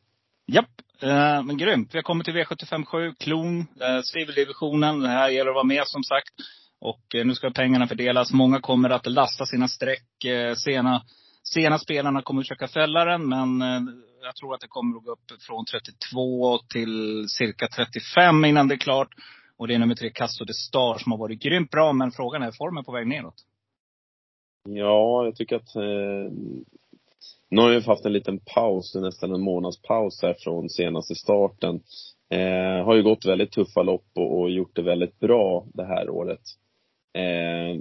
Japp, eh, men grymt. Vi har kommit till V757, Klon, eh, civildivisionen. Det här gäller att vara med som sagt. Och eh, nu ska pengarna fördelas. Många kommer att lasta sina streck. Eh, sena, sena spelarna kommer att försöka fälla den, men eh, jag tror att det kommer att gå upp från 32 till cirka 35 innan det är klart. Och det är nummer tre, Casto de Star, som har varit grymt bra. Men frågan är, formen på väg neråt? Ja, jag tycker att eh, nu har jag haft en liten paus, nästan en månads paus här från senaste starten. Eh, har ju gått väldigt tuffa lopp och, och, gjort det väldigt bra det här året. Eh,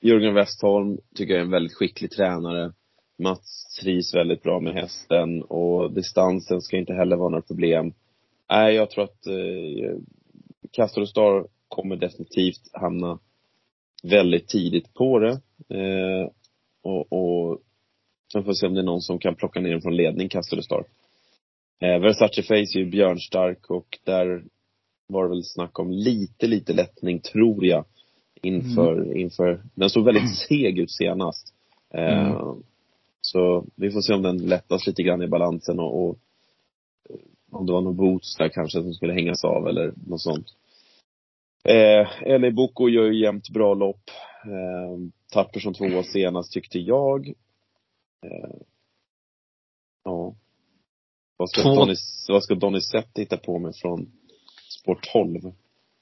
Jörgen Westholm tycker jag är en väldigt skicklig tränare. Mats trivs väldigt bra med hästen och distansen ska inte heller vara några problem. Nej, jag tror att eh, Castro Star kommer definitivt hamna väldigt tidigt på det. Eh, och, och sen får vi se om det är någon som kan plocka ner den från ledning, Castor Star. Eh, Versace Face är ju björnstark och där var det väl snack om lite, lite lättning, tror jag, inför, mm. inför, den såg väldigt (clears throat) seg ut senast. Eh, mm. Så vi får se om den lättas lite grann i balansen och, och om det var någon boots där kanske som skulle hängas av eller något sånt. Eh, LA Boko gör ju jämt bra lopp. Eh, Tapper som tvåa senast tyckte jag. Eh, ja. Vad ska, Två... Donny, vad ska Donny Sett hitta på med från sport 12?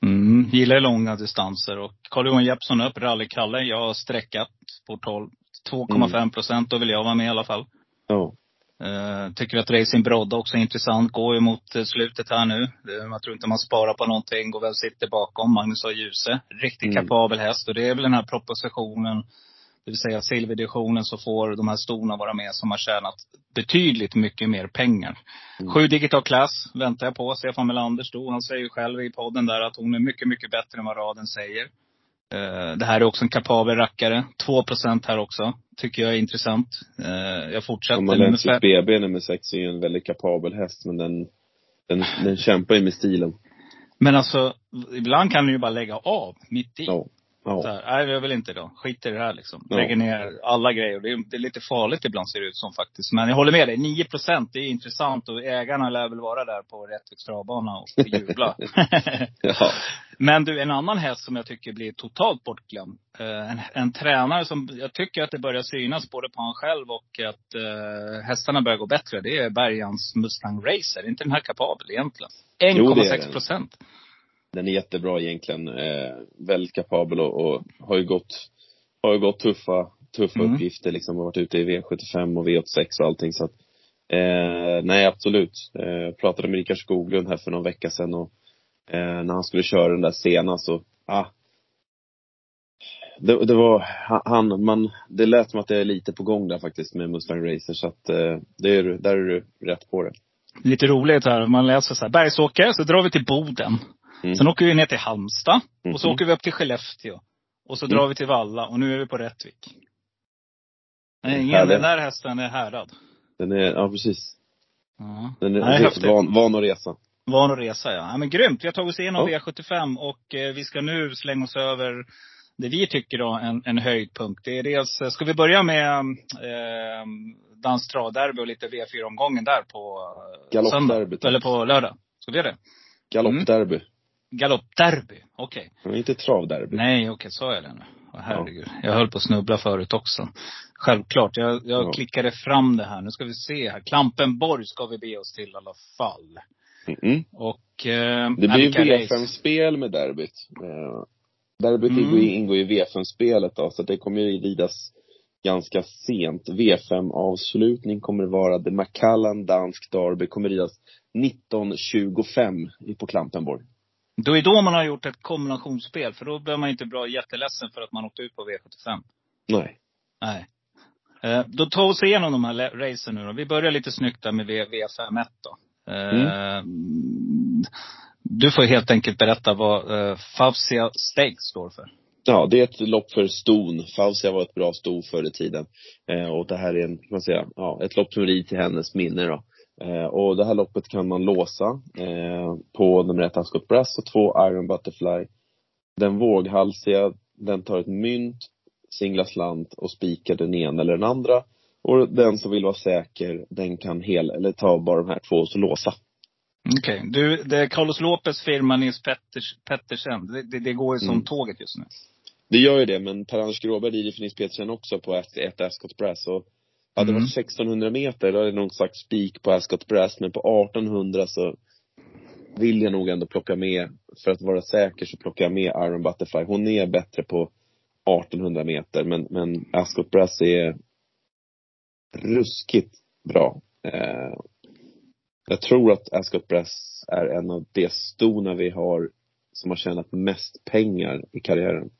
Mm, gillar långa distanser och Carl-Johan Jeppsson upp, rally-Kalle. Jag har sträckat sport 12. 2,5 procent, då vill jag vara med i alla fall. Ja. Uh, tycker att Racing Brodda också är intressant. Går ju mot uh, slutet här nu. Jag tror inte man sparar på någonting. Går väl sitter bakom. Magnus A. Djuse. Riktigt mm. kapabel häst. Och det är väl den här propositionen det vill säga silverdivisionen så får de här storna vara med som har tjänat betydligt mycket mer pengar. Mm. Sju digital class väntar jag på. Stefan Melander stod. Han säger ju själv i podden där att hon är mycket, mycket bättre än vad raden säger. Uh, det här är också en kapabel rackare. 2% här också. Tycker jag är intressant. Uh, jag fortsätter. Läser BB nummer 6 är ju en väldigt kapabel häst, men den, den, den kämpar ju med stilen. Men alltså, ibland kan du ju bara lägga av mitt i. Ja. Ja. Så här, nej, jag vill inte då. Skit i det här liksom. Ja. Lägger ner alla grejer. Det är, det är, lite farligt ibland ser det ut som faktiskt. Men jag håller med dig. 9 procent, det är intressant. Och ägarna lär väl vara där på Rättviks travbana och jubla. (laughs) ja. (laughs) Men du, en annan häst som jag tycker blir totalt bortglömd. Eh, en, en, tränare som jag tycker att det börjar synas både på han själv och att uh, hästarna börjar gå bättre. Det är Bergans Mustang Racer. Är inte den här kapabel egentligen? 1,6 procent den är jättebra egentligen. Eh, väldigt kapabel och, och, har ju gått, har ju gått tuffa, tuffa mm. uppgifter liksom. Har varit ute i V75 och V86 och allting så att eh, nej absolut. Eh, jag pratade med Rickard Skoglund här för någon vecka sedan och eh, när han skulle köra den där senast så, ah. Det, det var, han, man, det lät som att det är lite på gång där faktiskt med Mustang Racer så att eh, det är, där är du rätt på det. Lite roligt här, man läser så här, Bergsåker, så drar vi till Boden. Mm. Sen åker vi ner till Halmstad. Mm. Och så mm. åker vi upp till Skellefteå. Och så drar mm. vi till Valla och nu är vi på Rättvik. Nej, ingen, den där hästen är härdad. Den är, ja precis. Ja. Den är, Nej, van, van att resa. Van att resa ja. ja men grymt. Vi har tagit oss igenom ja. V75 och eh, vi ska nu slänga oss över det vi tycker då en, en höjdpunkt. Det är dels, ska vi börja med eh, Dans travderby och lite V4-omgången där på eh, söndag? Eller på lördag? Ska vi göra det? Galoppderby. Mm. Galoppderby, okej. Okay. Inte travderby. Nej, okej, okay, sa jag det nu? Oh, herregud. Ja. Jag höll på att snubbla förut också. Självklart. Jag, jag ja. klickade fram det här. Nu ska vi se här. Klampenborg ska vi be oss till i alla fall. Mm Och... Eh, det blir V5-spel med derbyt. Eh, derbyt mm. ingår i V5-spelet då, så det kommer ju ridas ganska sent. V5-avslutning kommer det vara. The Macallan Dansk Derby kommer ridas 19.25 på Klampenborg. Då är då man har gjort ett kombinationsspel, för då blir man inte bra jätteledsen för att man åkte ut på V75. Nej. Nej. Eh, då tar vi oss igenom de här racen nu då. Vi börjar lite snyggt där med v, V51 då. Eh, mm. Du får helt enkelt berätta vad eh, Fausia Stakes står för. Ja, det är ett lopp för ston. Fausia var ett bra sto förr i tiden. Eh, och det här är en, kan man säga, ja, ett lopp som rid till hennes minne då. Eh, och det här loppet kan man låsa eh, på nummer ett Ascot Brass och två Iron Butterfly. Den våghalsiga, den tar ett mynt, singla slant och spikar den ena eller den andra. Och den som vill vara säker, den kan hel, eller ta bara de här två och så låsa. Okej. Okay. Du, det är Carlos Lopez firma Nils Petters, Pettersen. Det, det, det, går ju som mm. tåget just nu. Det gör ju det, men Per-Anders Gråberg rider för Nils Petersen också på ett, ett Ascot Brass. Och hade det mm. varit 1600 meter, då hade nog sagt spik på Ascot Brass, men på 1800 så vill jag nog ändå plocka med, för att vara säker så plockar jag med Iron Butterfly. Hon är bättre på 1800 meter men, men Ascot Brass är ruskigt bra. Eh, jag tror att Ascot Brass är en av de stona vi har som har tjänat mest pengar i karriären.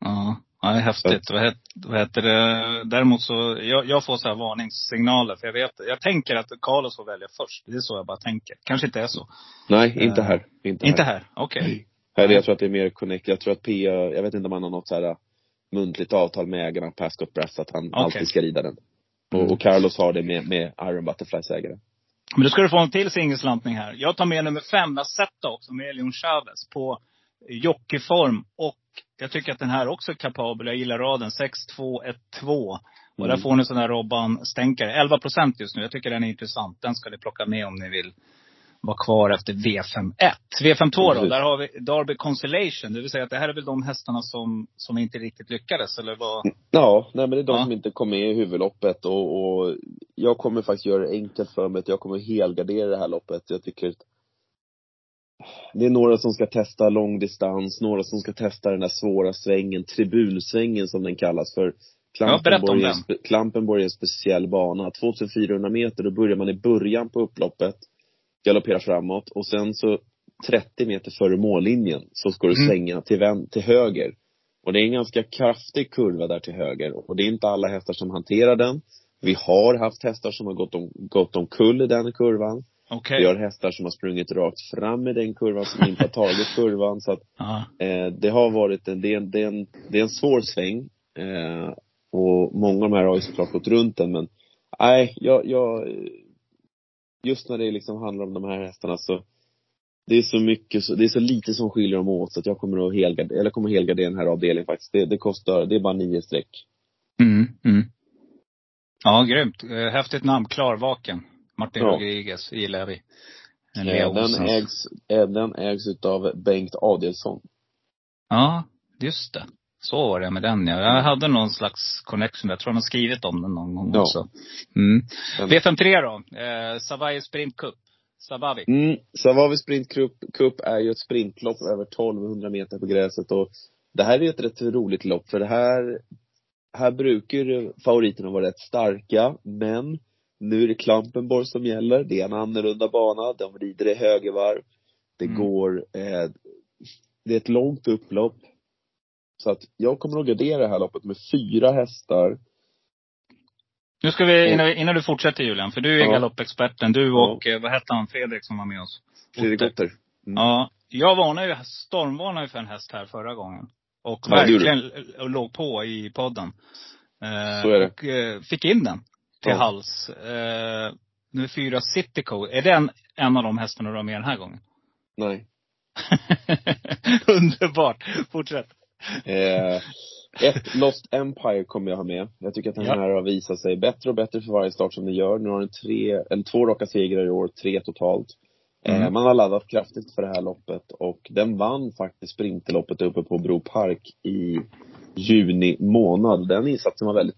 Ja, ja det är häftigt. Vad heter, vad heter det? Däremot så, jag, jag får så här varningssignaler. För jag vet, jag tänker att Carlos får välja först. Det är så jag bara tänker. Kanske inte är så. Nej, inte Eh, här. Inte, Inte här. här, okej. Här, jag tror att det är mer connect. Jag tror att Pia, jag vet inte om han har något så här muntligt avtal med ägarna på Ascot Brass att han alltid ska rida den. Mm. Och, Carlos har det med, med Iron Butterflies ägare. Men då ska du få en till singelslantning här. Jag tar med nummer fem, Vazetta också, med Elion Chavez på jockeyform. Och jag tycker att den här också är kapabel. Jag gillar raden. 6-2-1-2. Och där Mm. får ni sån här Robban-stänkare. 11 procent just nu. Jag tycker den är intressant. Den ska ni plocka med om ni vill vara kvar efter V51. V52 då, där har vi Derby Constellation. Det vill säga att det här är väl de hästarna som, som inte riktigt lyckades, eller vad? Ja, nej men det är de Ja. som inte kom med i huvudloppet och, och jag kommer faktiskt göra det enkelt för mig. Jag kommer helgardera det här loppet. Jag tycker att det är några som ska testa långdistans, några som ska testa den där svåra svängen, tribunsvängen som den kallas för. Ja, den. spe- Klampenborg är en speciell bana. 2400 meter, då börjar man i början på upploppet, galopperar framåt och sen så 30 meter före mållinjen så ska du Mm. svänga till, vän, till höger. Och det är en ganska kraftig kurva där till höger. Och det är inte alla hästar som hanterar den. Vi har haft hästar som har gått, om, gått omkull i den kurvan. Okej. Vi har hästar som har sprungit rakt fram i den kurvan, som inte har tagit kurvan. Så att, eh, det har varit en, det är en, det är en, det är en svår sväng. Eh, och många av de här har ju såklart gått runt den, men nej, jag, jag, just när det liksom handlar om de här hästarna så det är så mycket, det är så lite som skiljer dem åt så att jag kommer att helgardera, eller kommer helgardera den här avdelningen faktiskt. Det, det kostar, det är bara nio streck. Mm, mm. Ja, grymt. Eh, Häftigt namn. Klarvaken. Martin Ja. Rodriguez gillar vi. Den ägs, den ägs utav Bengt Adelsson. Ja, just det. Så var det med den ja. Jag hade någon slags connection. Jag tror han har skrivit om den någon gång Ja. också. Mm. Den- V53 då. Eh, Savaje Sprint Cup. Savavi. Mm, Savavi Sprint Cup, Cup är ju ett sprintlopp över 1200 meter på gräset och det här är ett rätt roligt lopp för det här, här brukar ju favoriterna vara rätt starka, men nu är det Klampenborg som gäller. Det är en annorlunda bana. De rider i högervarv. Det Mm. går, eh, det är ett långt upplopp. Så att jag kommer att gardera det här loppet med fyra hästar. Nu ska vi, innan, innan du fortsätter Julian, för du är Ja. galoppexperten. Du Ja. och, eh, vad hette han, Fredrik som var med oss? Fredrik Otter. Mm. Ja. Jag varnade ju, stormvarnade ju för en häst här förra gången. Och Ja, verkligen l- låg på i podden. Eh, Så är det. Och eh, fick in den till Ja. hals. Eh, nu fyra City Code. Är den en av de hästarna du har med den här gången? Nej. (laughs) Underbart. Fortsätt. Eh, ett Lost Empire kommer jag ha med. Jag tycker att den Ja. här har visat sig bättre och bättre för varje start som den gör. Nu har den tre, eller två raka segrar i år, tre totalt. Eh, Mm. man har laddat kraftigt för det här loppet och den vann faktiskt sprinterloppet uppe på Bro Park i juni månad. Den insatsen var väldigt,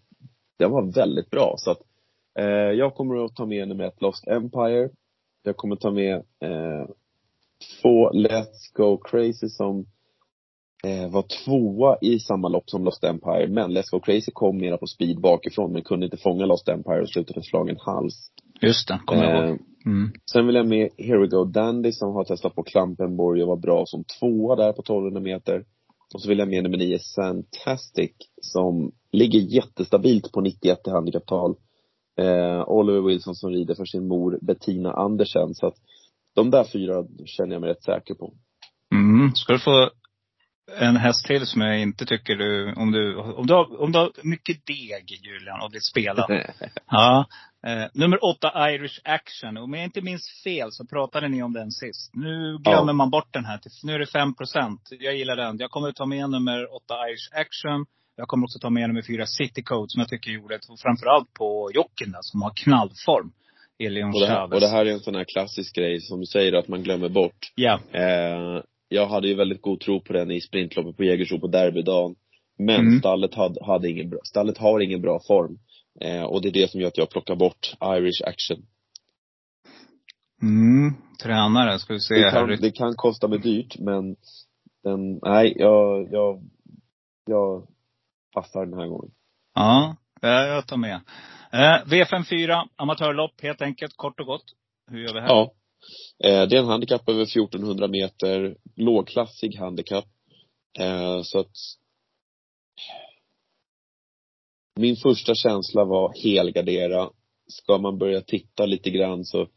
den var väldigt bra. Så att, eh, jag kommer att ta med nummer ett Lost Empire. Jag kommer ta med eh, två Let's Go Crazy som eh, var tvåa i samma lopp som Lost Empire. Men Let's Go Crazy kom mera på speed bakifrån men kunde inte fånga Lost Empire och slutade för slagen hals. Just det, kommer jag Eh, ihåg. Mm. Sen vill jag med Here We Go Dandy som har testat på Klampenborg och var bra som tvåa där på 1200 meter. Och så vill jag med nummer nio Fantastic som ligger jättestabilt på 91 i handikapptal. Eh, Oliver Wilson som rider för sin mor Bettina Andersen. Så att de där fyra känner jag mig rätt säker på. Mm. Ska du få en häst till som jag inte tycker du, om du, om du har, om du har mycket deg Julian och vill spela. (laughs) Ja. Eh, nummer åtta, Irish Action. Om jag inte minns fel så pratade ni om den sist. Nu glömmer Ja. man bort den här. Nu är det 5 procent. Jag gillar den. Jag kommer att ta med nummer åtta, Irish Action. Jag kommer också ta med nummer fyra, City Code, som jag tycker gjorde ett, framförallt på jockeyn där, som har knallform. Elion Och det, här, och det här är en sån här klassisk grej som du säger att man glömmer bort. Ja. Eh, jag hade ju väldigt god tro på den i sprintloppet på Jägersro på derbydagen. Men Mm. stallet, hade, hade ingen bra, stallet har ingen bra form. Eh, och det är det som gör att jag plockar bort Irish Action. Mm, tränare, ska vi se Det kan, det kan kosta mig dyrt, men den, nej, jag, jag, jag passar den här gången. Ja, jag tar med. Eh, V54, amatörlopp helt enkelt, kort och gott. Hur gör vi här? Ja. Eh, det är en handikapp över 1400 meter, lågklassig handikapp. Eh, så att min första känsla var helgardera. Ska man börja titta lite grann så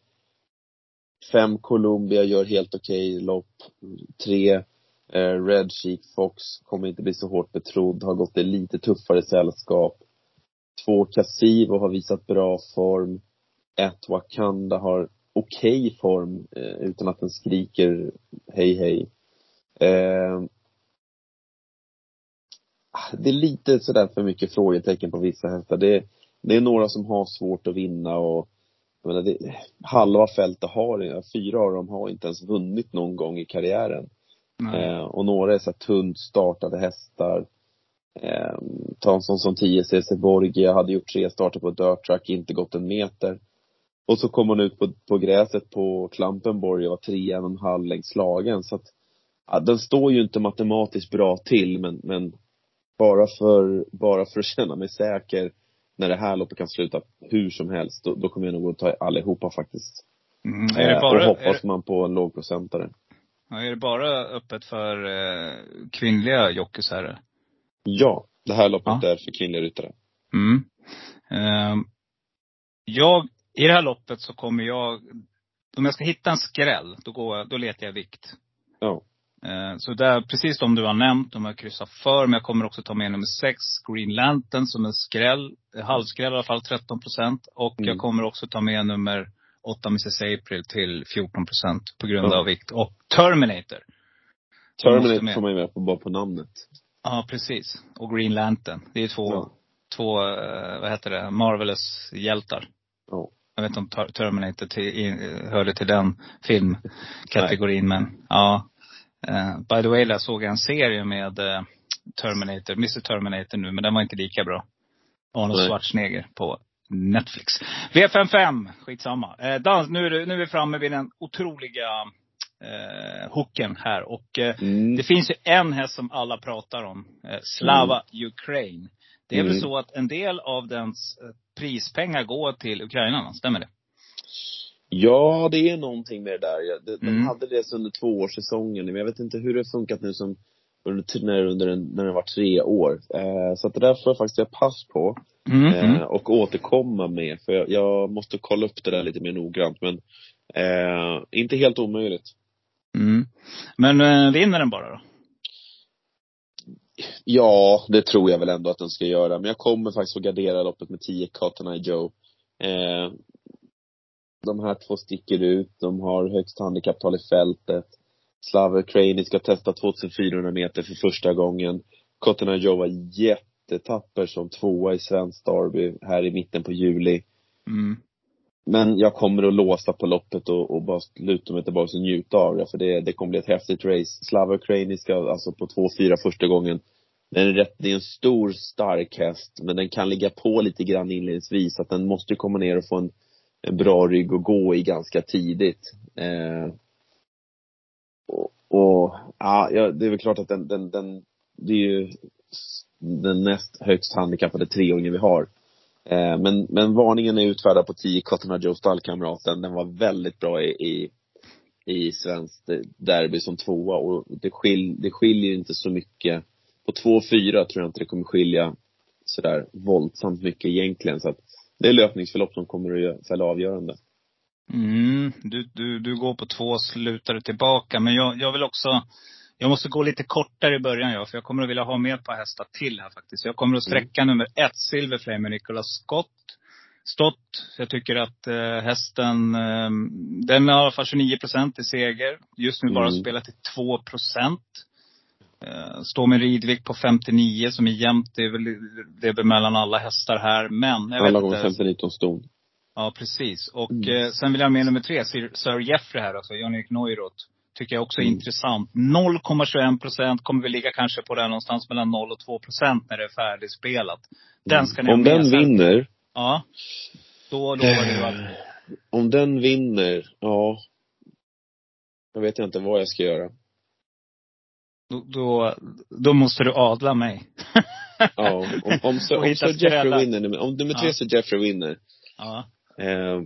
fem Columbia gör helt okej lopp. Tre eh, Red Sheep Fox kommer inte bli så hårt betrodd, har gått i lite tuffare sällskap. Två Casivo har visat bra form. Ett Wakanda har okej form eh, utan att den skriker hej hej. Eh, det är lite sådär för mycket frågetecken på vissa hästar. Det, det är några som har svårt att vinna och jag menar, det, halva fältet har, fyra av dem har inte ens vunnit någon gång i karriären. Eh, och några är så tunt startade hästar. Eh, ta en sån som 10 CC Borgia, hade gjort tre starter på dirt track, inte gått en meter. Och så kom hon ut på, på gräset på Klampenborg och var tre, en och en halv längs slagen. Så att, ja, den står ju inte matematiskt bra till, men, men bara för, bara för att känna mig säker när det här loppet kan sluta hur som helst, då, då kommer jag nog att ta allihopa faktiskt. Mm, är, det Eh, bara, och hoppas det, man på en lågprocentare. ja, är det bara öppet för eh, kvinnliga jockeys här? Ja, det här loppet Ja. är för kvinnliga ryttare. Mm. Ehm, jag, i det här loppet så kommer jag, om jag ska hitta en skräll, då, går jag, då letar jag vikt. Ja. Eh, Så där, precis de du har nämnt, de har kryssat för. Men jag kommer också ta med nummer sex, Green Lantern, som en skräll. eh, Halvskräll i alla fall, 13 procent. Och Mm. jag kommer också ta med nummer åtta, Mrs April, till 14 procent på grund Ja. av vikt. Och Terminator. Terminator får man ju med på bara på namnet. Ja, precis. Och Green Lantern. Det är två, Ja. två, eh, vad heter det, Marvelous hjältar. Ja. Jag vet inte om Ter- Terminator till, hörde till den filmkategorin, men ja. Eh, by the way, jag såg en serie med eh, Terminator, Mr Terminator nu, men den var inte lika bra. Arnold Nej. Schwarzenegger på Netflix. V55, skitsamma. Eh, dans, nu, är det, nu är vi framme vid den otroliga eh, hooken här. Och eh, Mm. det finns ju en häst som alla pratar om. Eh, Slava Ukraine. Det är väl Mm. så att en del av dens eh, prispengar går till ukrainarna, stämmer det? Ja, det är någonting med det där. De, Mm. hade det under tvåårssäsongen, men jag vet inte hur det har funkat nu som under, när, under en, när det var tre år. Eh, så att det där får jag faktiskt göra pass på. Mm. Eh, mm. och återkomma med, för jag, jag måste kolla upp det där lite mer noggrant. Men eh, inte helt omöjligt. Mm. Men eh, vinner den bara då? Ja, det tror jag väl ändå att den ska göra. Men jag kommer faktiskt att gardera loppet med 10 Cotton Eye Joe. Eh, de här två sticker ut. De har högst handikapptal i fältet. Slaver Craney ska testa 2400 meter för första gången. Cotton Eye Joe var jättetapper som tvåa i svensk derby här i mitten på juli. Mm. Men jag kommer att låsa på loppet och, och bara luta mig tillbaka och njuta av det. För det, det kommer bli ett häftigt race. Slava Ukraini ska alltså på 2-4 första gången. Den är rätt, det är en stor, stark häst. Men den kan ligga på lite grann inledningsvis. Att den måste komma ner och få en, en bra rygg att gå i ganska tidigt. Eh, och, och ja, ja, det är väl klart att den, den, den, det är ju den näst högst handikappade treåringen vi har. Eh, men, men varningen är utfärdad på 10 Cotton Joe stallkamraten. Den var väldigt bra i, i, i svenskt derby som tvåa och det, skil, det skiljer inte så mycket. På 2-4 tror jag inte det kommer skilja sådär våldsamt mycket egentligen. Så att det är löpningsförlopp som kommer att fälla avgörande. Mm. Du, du, du går på två slutar tillbaka. Men jag, jag vill också, jag måste gå lite kortare i början jag, för jag kommer att vilja ha med ett par hästar till här faktiskt. Jag kommer att sträcka nummer ett, Silverflame med Nicholas Scott. Stått. Jag tycker att eh, hästen, eh, den har i alla fall 29 procent i seger. Just nu bara Mm. spelat till 2 procent. Eh, står med ridvikt på 59 som är jämnt. Det är väl, det är väl mellan alla hästar här. Men jag Alla vet gånger inte. 15-19 ston. Ja, precis. Och Mm. eh, sen vill jag ha med nummer tre, Sir, Sir Jeffrey här alltså, Jan-Erik Neurath. Tycker jag också är Mm. intressant. 0,21 procent kommer vi ligga kanske på där någonstans mellan 0 och 2 procent när det är färdigspelat. Den ska ni ha Om med den sen. vinner, Ja. Då lovar du att om den vinner, ja. Jag vet inte vad jag ska göra. Då, då, då måste du adla mig. Ja, om, om, så, om (laughs) så Jeffrey vinner, om nummer tre Ja. så Jeffrey vinner. Ja. Eh,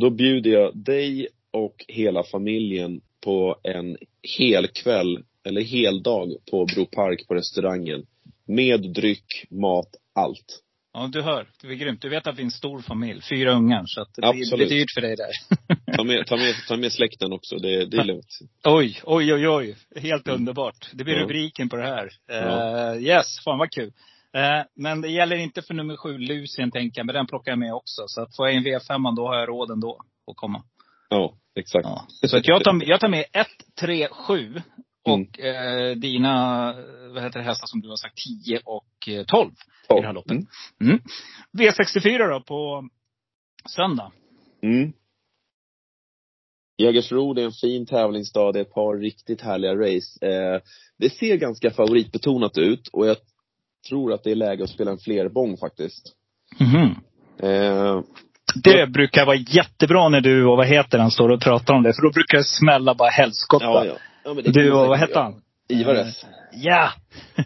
då bjuder jag dig och hela familjen på en hel kväll, eller hel dag på Bro Park på restaurangen. Med dryck, mat, allt. Ja, du hör. Det är grymt. Du vet att vi är en stor familj. Fyra ungar. Så att det Absolut. blir dyrt för dig där. Ta med, ta med, ta med släkten också, det, det är lugnt. Oj, oj, oj, oj. Helt underbart. Det blir Mm. Ja. rubriken på det här. Ja. Eh, yes, fan vad kul. Eh, men det gäller inte för nummer sju, Lucien, tänker jag. Men den plockar jag med också. Så att får jag en V5, då har jag råd ändå att komma. Ja, exakt. Ja. Så att jag tar, jag tar med 1, 3, 7. Och Mm. eh, dina, vad heter det, hästar som du har sagt, 10 och eh, 12 i det här loppet. Mm. Mm. V64 då på söndag. Mm. Jägersro, det är en fin tävlingsdag. Det är ett par riktigt härliga race. Eh, det ser ganska favoritbetonat ut och jag tror att det är läge att spela en flerbång faktiskt. Mhm. Eh, Det brukar vara jättebra när du och vad heter han står och pratar om det. För då brukar det smälla bara helskotta. ja, ja. ja Du och vad hette han? Ivares. Ja! (laughs)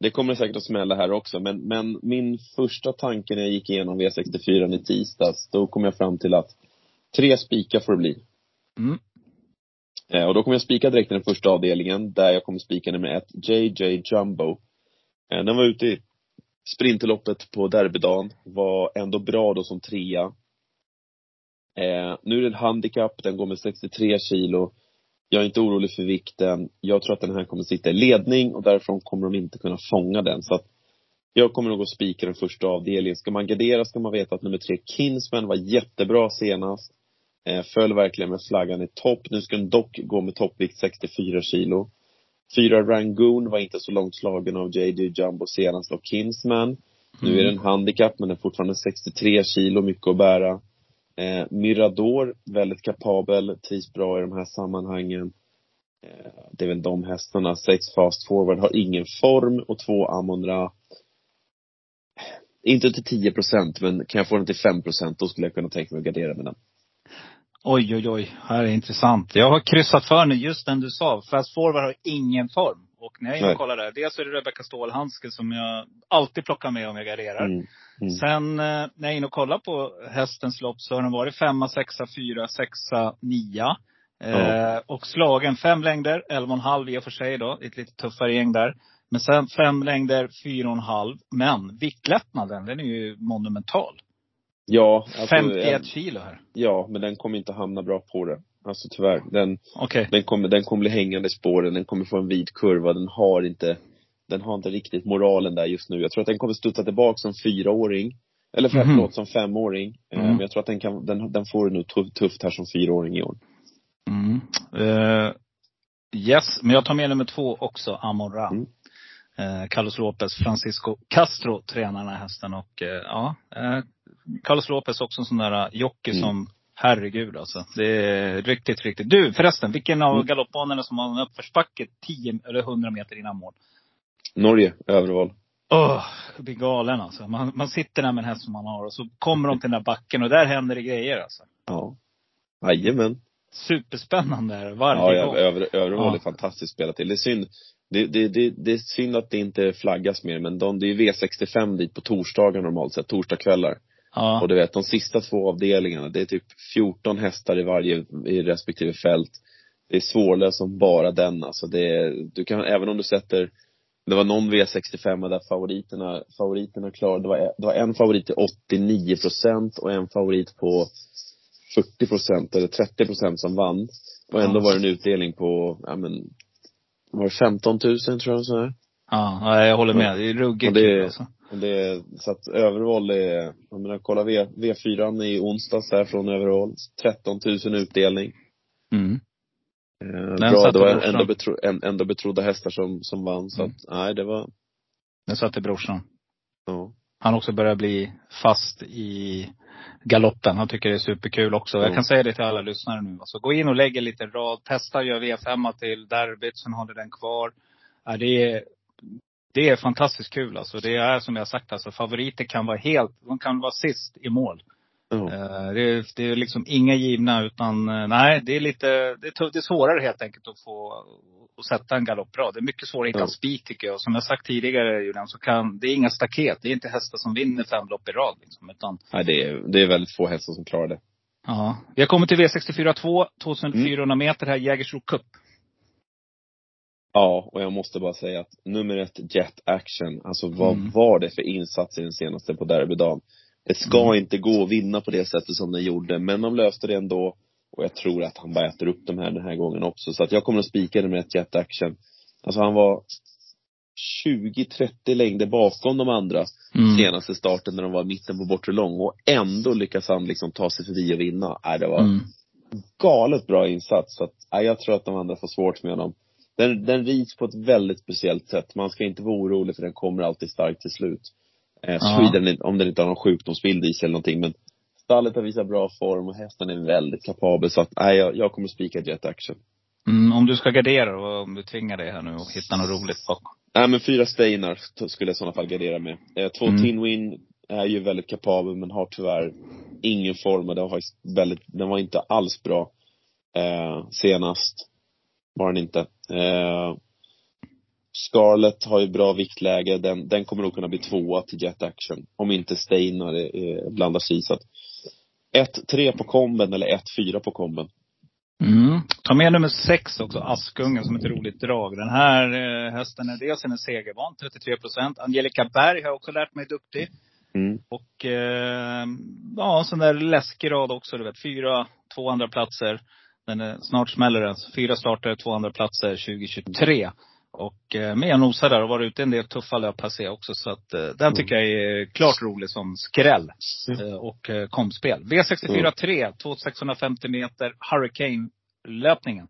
Det kommer säkert att smälla här också, men, men min första tanke när jag gick igenom V64 i tisdags, då kom jag fram till att tre spikar får det bli. Mm. Eh, och då kommer jag spika direkt i den första avdelningen, där jag kommer spika nummer ett, JJ Jumbo. Eh, den var ute i sprinterloppet på derbydagen, var ändå bra då som trea. Eh, nu är det en handikapp, den går med 63 kilo. Jag är inte orolig för vikten. Jag tror att den här kommer sitta i ledning och därifrån kommer de inte kunna fånga den. Så att jag kommer nog att spika den första avdelningen. Ska man gardera ska man veta att nummer tre, Kinsman, var jättebra senast. Eh, föll verkligen med flaggan i topp. Nu ska den dock gå med toppvikt 64 kilo. Fyra Rangoon var inte så långt slagen av JD Jumbo senast av Kinsman. Nu är det en handikapp men den är fortfarande 63 kilo, mycket att bära. Eh, Mirador, väldigt kapabel, trivs bra i de här sammanhangen. Eh, det är väl de hästarna. Sex Fast Forward har ingen form och två Amon-Ra. Inte till 10 procent, men kan jag få den till 5 procent, då skulle jag kunna tänka mig att gardera med den. Oj, oj, oj. Här är intressant. Jag har kryssat för nu, just den du sa. Fast forward har ingen form. Och när jag är inne och kollar där. Dels är det Rebecca Stålhandske som jag alltid plockar med om jag garderar. Mm. Mm. Sen eh, när jag är inne och kollar på hästens lopp så har den varit femma, sexa, fyra, sexa, nia. Eh. Och slagen fem längder, elva och en halv i och för sig då. Ett lite tuffare gäng där. Men sen fem längder, fyra och en halv. Men viktlättnaden, den är ju monumental. Ja, alltså, 51 en- kilo här. Ja, men den kommer inte hamna bra på det. Alltså tyvärr. Den, Okej. den kommer, den kommer bli hängande i spåren, den kommer få en vid kurva, den har inte, den har inte riktigt moralen där just nu. Jag tror att den kommer studsa tillbaka som fyraåring. Eller för, Mhm. förlåt, som femåring. Mm. Men jag tror att den kan, den, den får det nog tuff, tufft här som fyraåring i år. Mm. Eh, yes, men jag tar med nummer två också, Amon Ra. Mm. Eh, Carlos Lopez, Francisco Castro tränar den här hästen och eh, ja. Eh, Carlos Lopez också en sån där jockey Mm. som, herregud alltså. Det är riktigt, riktigt. Du förresten, vilken av Mm. galoppbanorna som har en uppförsbacke 10 eller 100 meter innan mål? Norge, överval. Åh, jag blir galen alltså. Man, man sitter där med en häst som man har och så kommer de till den där backen och där händer det grejer alltså. Ja. Jajamän. Superspännande varje Ja, ja, gång. över, överval Ja. är fantastiskt spelat till. Det är synd, det, det, det, det är synd att det inte flaggas mer, men de, det är V65 dit på torsdagar normalt sett, torsdagskvällar. Ja. Och du vet, de sista två avdelningarna, det är typ 14 hästar i varje, i respektive fält. Det är svårlöst som bara den alltså. Det är, du kan, även om du sätter, det var någon V65 där favoriterna, favoriterna klarade, det var, det var en favorit till 89 procent och en favorit på 40 procent eller 30 procent som vann. Och ändå var det en utdelning på, ja men, var det 15 000 tror jag så här. Ja, ja, jag håller med. Det är ruggigt det- kul alltså. Det är, så att överval är, jag menar kolla v, V4 i onsdags där från överval. 13 000 utdelning. Mm. Eh, bra, det var ändå, betro, ändå betrodda hästar som, som vann. Så Mm. att, nej det var, Den satte brorsan. ja. Han också börjar bli fast i galoppen. Han tycker det är superkul också. Jag Mm. kan säga det till alla lyssnare nu. Alltså, gå in och lägg en liten rad. Testa, gör V5 till derbyt, sen håller den kvar. Ja, det, är, det är fantastiskt kul alltså. Det är som jag har sagt alltså, favoriter kan vara helt, de kan vara sist i mål. Ja. Eh, Det är, det är liksom inga givna utan, eh, nej det är lite, det är, tuff- det är svårare helt enkelt att få, att sätta en galopprad. Det är mycket svårare att hitta en spik tycker jag. Som jag sagt tidigare Julian, så kan, det är inga staket. Det är inte hästar som vinner fem lopp i rad liksom. Utan, Nej, det är, det är väldigt få hästar som klarar det. ja. Vi har kommit till V64 2, 2400 meter här, Jägersro Cup. Ja, och jag måste bara säga att nummer ett, Jet Action. Alltså vad Mm. var det för insats i den senaste på derbydagen? Det ska Mm. inte gå att vinna på det sättet som den gjorde, men de löste det ändå. Och jag tror att han bara äter upp de här den här gången också. Så att jag kommer att spika nummer ett, Jet Action. Alltså han var 20-30 längder bakom de andra Mm. senaste starten när de var i mitten på bortre lång. Och ändå lyckas han liksom ta sig förbi och vinna. Nej, det var Mm. galet bra insats. Så att, nej, jag tror att de andra får svårt med honom. Den, den rids på ett väldigt speciellt sätt. Man ska inte vara orolig för den kommer alltid starkt till slut. Eh. Sweden, om den inte har någon sjukdomsbild i sig eller någonting. Men stallet har visat bra form och hästen är väldigt kapabel. Så att, nej, jag, jag kommer spika Jet Action. Mm, om du ska gardera då, om du tvingar dig här nu och hitta något roligt bakom. Nej men fyra Steinar skulle jag i sådana fall gardera med. Eh, två Mm. Tinwin är ju väldigt kapabel men har tyvärr ingen form och den var, väldigt, den var inte alls bra eh, senast. Var den inte. Eh, Scarlett har ju bra viktläge, den, den kommer nog kunna bli tvåa till Jet Action. Om inte Steinar är, är, blandas i så att 1-3 på komben eller 1-4 på komben. Mm. Ta med nummer sex också, Askungen, som ett roligt drag. Den här eh, hästen är dels en segervan, 33 procent. Angelica Berg har jag också lärt mig duktig. Mm. Och eh, ja, sån där läskig rad också, du vet. Fyra, två andra platser. Den är, snart smäller den. Fyra starter, två andra platser 2023. Och eh, med och nosar där och varit ute en del tuffa löp här jag också. Så att eh, den tycker jag är klart rolig som skräll. Eh, och eh, kompspel. V64 3, 2650 meter, Hurricane-löpningen.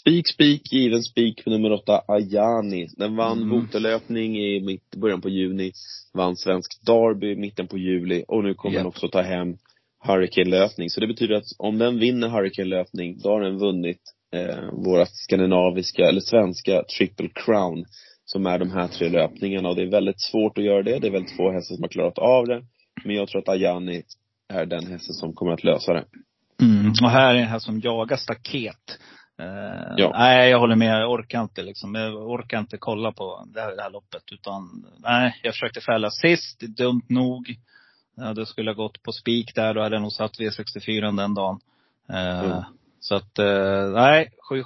Spik, spik, given spik för nummer åtta, Ayani. Den vann Mm. motorlöpning i mitt, början på juni, vann svensk derby i mitten på juli och nu kommer den Japp. också ta hem Hurricane-löpning. Så det betyder att om den vinner Hurricane-löpning, då har den vunnit eh, våra skandinaviska, eller svenska, triple crown. Som är de här tre löpningarna och det är väldigt svårt att göra det. Det är väldigt få hästar som har klarat av det. Men jag tror att Ayani är den hästen som kommer att lösa det. Mm. Och här är en häst som jagar staket. Eh, Ja. Nej, jag håller med. Jag orkar inte liksom. Jag orkar inte kolla på det här, det här loppet. Utan, nej, jag försökte fälla sist. Dumt nog. Ja, det skulle ha gått på spik där. Då hade jag nog satt V64 den dagen. Eh, Mm. Så att, eh, nej. sk-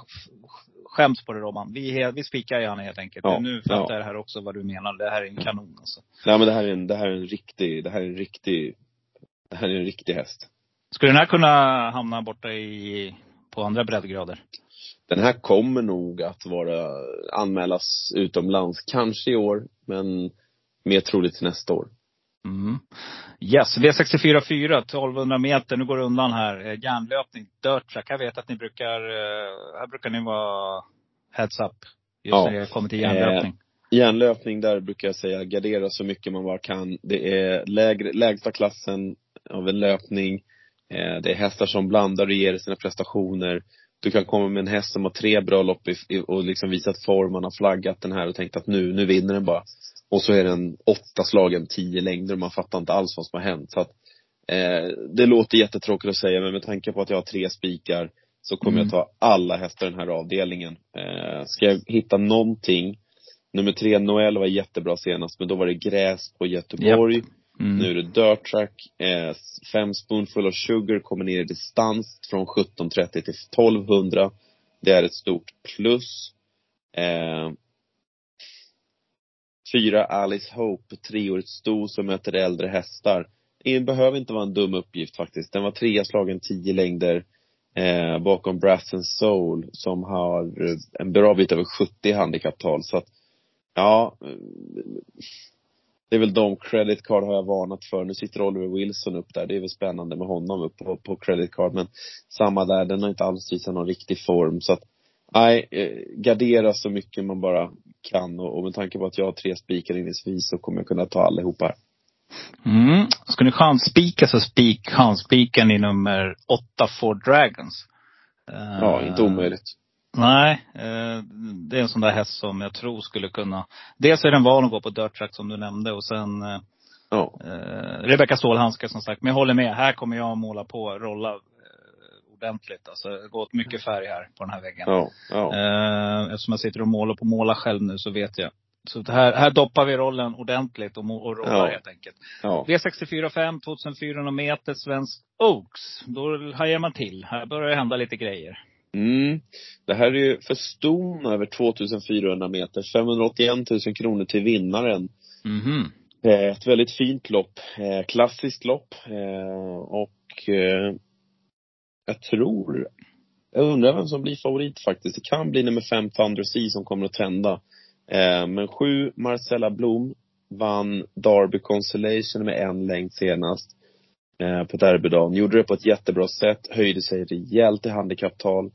Skäms på det Robban. Vi, vi spikar gärna helt enkelt. Ja, Nu fattar ja. jag här också vad du menar. Det här är en kanon alltså. Nej men det här är en, det här är en riktig, det här är en riktig, det här är en riktig häst. Skulle den här kunna hamna borta i, på andra breddgrader? Den här kommer nog att vara, anmälas utomlands, kanske i år, men mer troligt till nästa år. Mm. Yes, V64 4, 1200 meter. Nu går det undan här. Eh, Järnlöpning, dirt track. Jag vet att ni brukar, eh, här brukar ni vara heads up. Just Ja. när det kommer till järnlöpning. Järnlöpning, där brukar jag säga gardera så mycket man bara kan. Det är lägre, lägsta klassen av en löpning. Eh, det är hästar som blandar och ger sina prestationer. Du kan komma med en häst som har tre bra lopp i, och liksom visat form, man har flaggat den här och tänkt att nu, nu vinner den bara. Och så är den åtta slagen, tio längder och man fattar inte alls vad som har hänt. Så att, eh, det låter jättetråkigt att säga men med tanke på att jag har tre spikar så kommer Mm. jag ta alla hästar i den här avdelningen. Eh, ska jag hitta någonting Nummer tre, Noel var jättebra senast, men då var det gräs på Göteborg. Mm. Nu är det dirt track. Eh, fem spoonful of sugar kommer ner i distans från 1730 till 1200. Det är ett stort plus. Eh, fyra, Alice Hope, treårigt sto som möter äldre hästar. Det behöver inte vara en dum uppgift faktiskt. Den var trea slagen tio längder eh, bakom Brass and Soul som har en bra bit över 70 handikapptal. Så att, ja, eh, det är väl de credit card har jag varnat för. Nu sitter Oliver Wilson upp där. Det är väl spännande med honom upp på, på credit card. Men samma där, den har inte alls visat någon riktig form. Så att, nej, eh, gardera så mycket man bara kan. Och, och med tanke på att jag har tre spikar inledningsvis så kommer jag kunna ta allihopa här. Mm. Ska ni chansspika så spik chansspiken i nummer åtta Ford Dragons. Ja, inte omöjligt. Nej, eh, det är en sån där häst som jag tror skulle kunna. Dels är den van att gå på dirt track som du nämnde och sen eh, Ja. Eh, Rebecka Stålhandske som sagt. Men jag håller med. Här kommer jag att måla på, rolla ordentligt. Alltså, har gått mycket färg här på den här väggen. Ja. ja. Eftersom jag sitter och målar på måla själv nu så vet jag. Så här, här doppar vi rollen ordentligt och, och rollar Ja. helt enkelt. ja. V64 5, 2400 meter, svensk Oaks. Då hajar man till. Här börjar det hända lite grejer. Mm. Det här är ju för ston över 2400 meter. 581 000 kronor till vinnaren. Eh, Ett väldigt fint lopp. Eh, Klassiskt lopp. Eh, Och jag tror, jag undrar vem som blir favorit faktiskt. Det kan bli nummer fem Thunder Sea som kommer att tända. Men sju Marcella Blom vann Derby Constellation med en längd senast. Eh, På derbydagen. Gjorde det på ett jättebra sätt. Höjde sig rejält i handikapptal.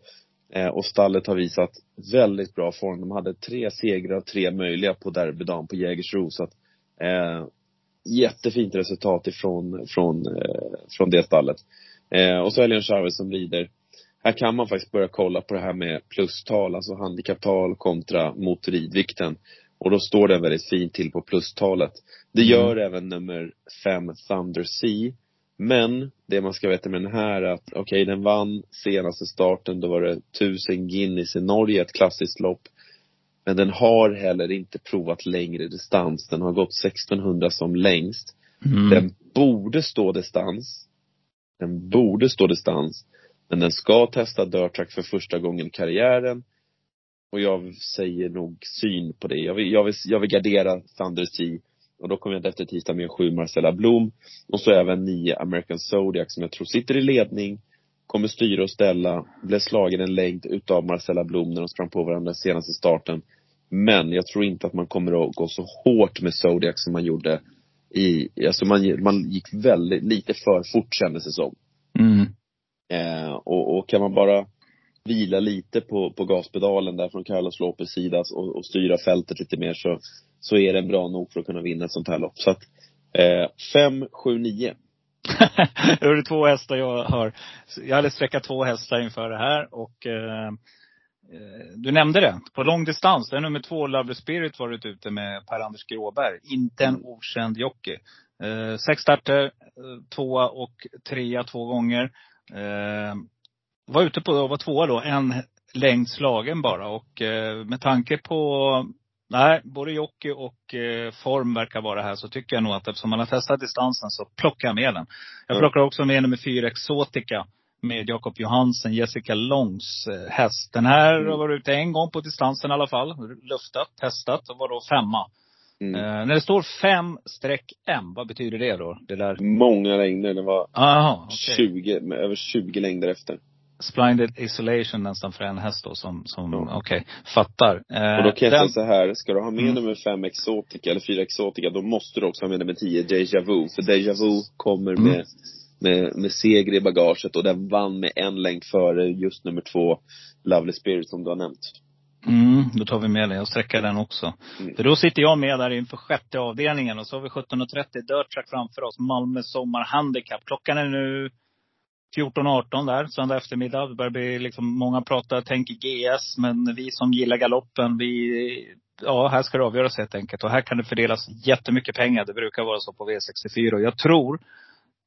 Eh, Och stallet har visat väldigt bra form. De hade tre segrar av tre möjliga på derbydagen på Jägersro. Så att, eh, jättefint resultat ifrån, från, eh, från det stallet. Eh, och så Elian Chavez som rider. Här kan man faktiskt börja kolla på det här med plustal, alltså handikapptal kontra mot ridvikten. Och då står den väldigt fint till på plustalet. Det gör även nummer fem Thunder Sea. Men det man ska veta med den här är att, okej den vann senaste starten, då var det 1000 Guinness i Norge, ett klassiskt lopp. Men den har heller inte provat längre distans. Den har gått 1600 som längst. Mm. Den borde stå distans. Den borde stå distans. Men den ska testa dirt track för första gången i karriären. Och jag säger nog syn på det. Jag vill, jag vill, jag vill gardera Thunder Sea. Och då kommer jag efter tisdag med sju Marcella Blom. Och så även nio American Zodiac som jag tror sitter i ledning. Kommer styra och ställa. Blev slagen en längd utav Marcella Blom när de sprang på varandra senaste starten. Men jag tror inte att man kommer att gå så hårt med Zodiac som man gjorde i, alltså man, man gick väldigt, lite för fort kändes det som. Mm. Eh, och, och kan man bara vila lite på, på gaspedalen där från Carlos Lopez sida och, och styra fältet lite mer så, så är den bra nog för att kunna vinna ett sånt här lopp. Så att, eh, 5, 7, 9. Då är det två hästar jag har. Jag hade sträckat två hästar inför det här och eh, eh, du nämnde det. På lång distans, det är nummer två, Lovely Spirit, varit ute med Per-Anders Gråberg. Inte en okänd jockey. Eh, sex starter, eh, tvåa och trea två gånger. Eh, var ute på, var tvåa då, en längd slagen bara. Och eh, med tanke på Nej, både jockey och eh, form verkar vara här. Så tycker jag nog att eftersom man har testat distansen så plockar jag med den. Jag plockar också med nummer fyra Exotica. Med Jakob Johansen, Jessica Longs eh, häst. Den här Mm. har varit ute en gång på distansen i alla fall. Luftat, testat och var då femma. Mm. Eh, när det står 5-M, vad betyder det då? Det där? Många längder. Det var Aha, okej. 20, med över 20 längder efter. Splendid Isolation nästan för en häst då som, som Ja. okej, fattar. Eh, Och då kan jag den- säga så här, ska du ha med Mm. nummer fem Exotica eller fyra Exotica, då måste du också ha med nummer 10 Deja Vu. För Deja Vu kommer Mm. med, med, med seger i bagaget och den vann med en längd före just nummer två Lovely Spirit som du har nämnt. Mm, då tar vi med den. Jag sträcker den också. Mm. För då sitter jag med där inför sjätte avdelningen och så har vi 17.30 Dirt Track framför oss. Malmö Sommar Handicap. Klockan är nu 14.18 där, söndag eftermiddag. Det börjar bli liksom, många pratar, tänker GS, men vi som gillar galoppen, vi, ja här ska det avgöras helt enkelt. Och här kan det fördelas jättemycket pengar. Det brukar vara så på V64. Och jag tror,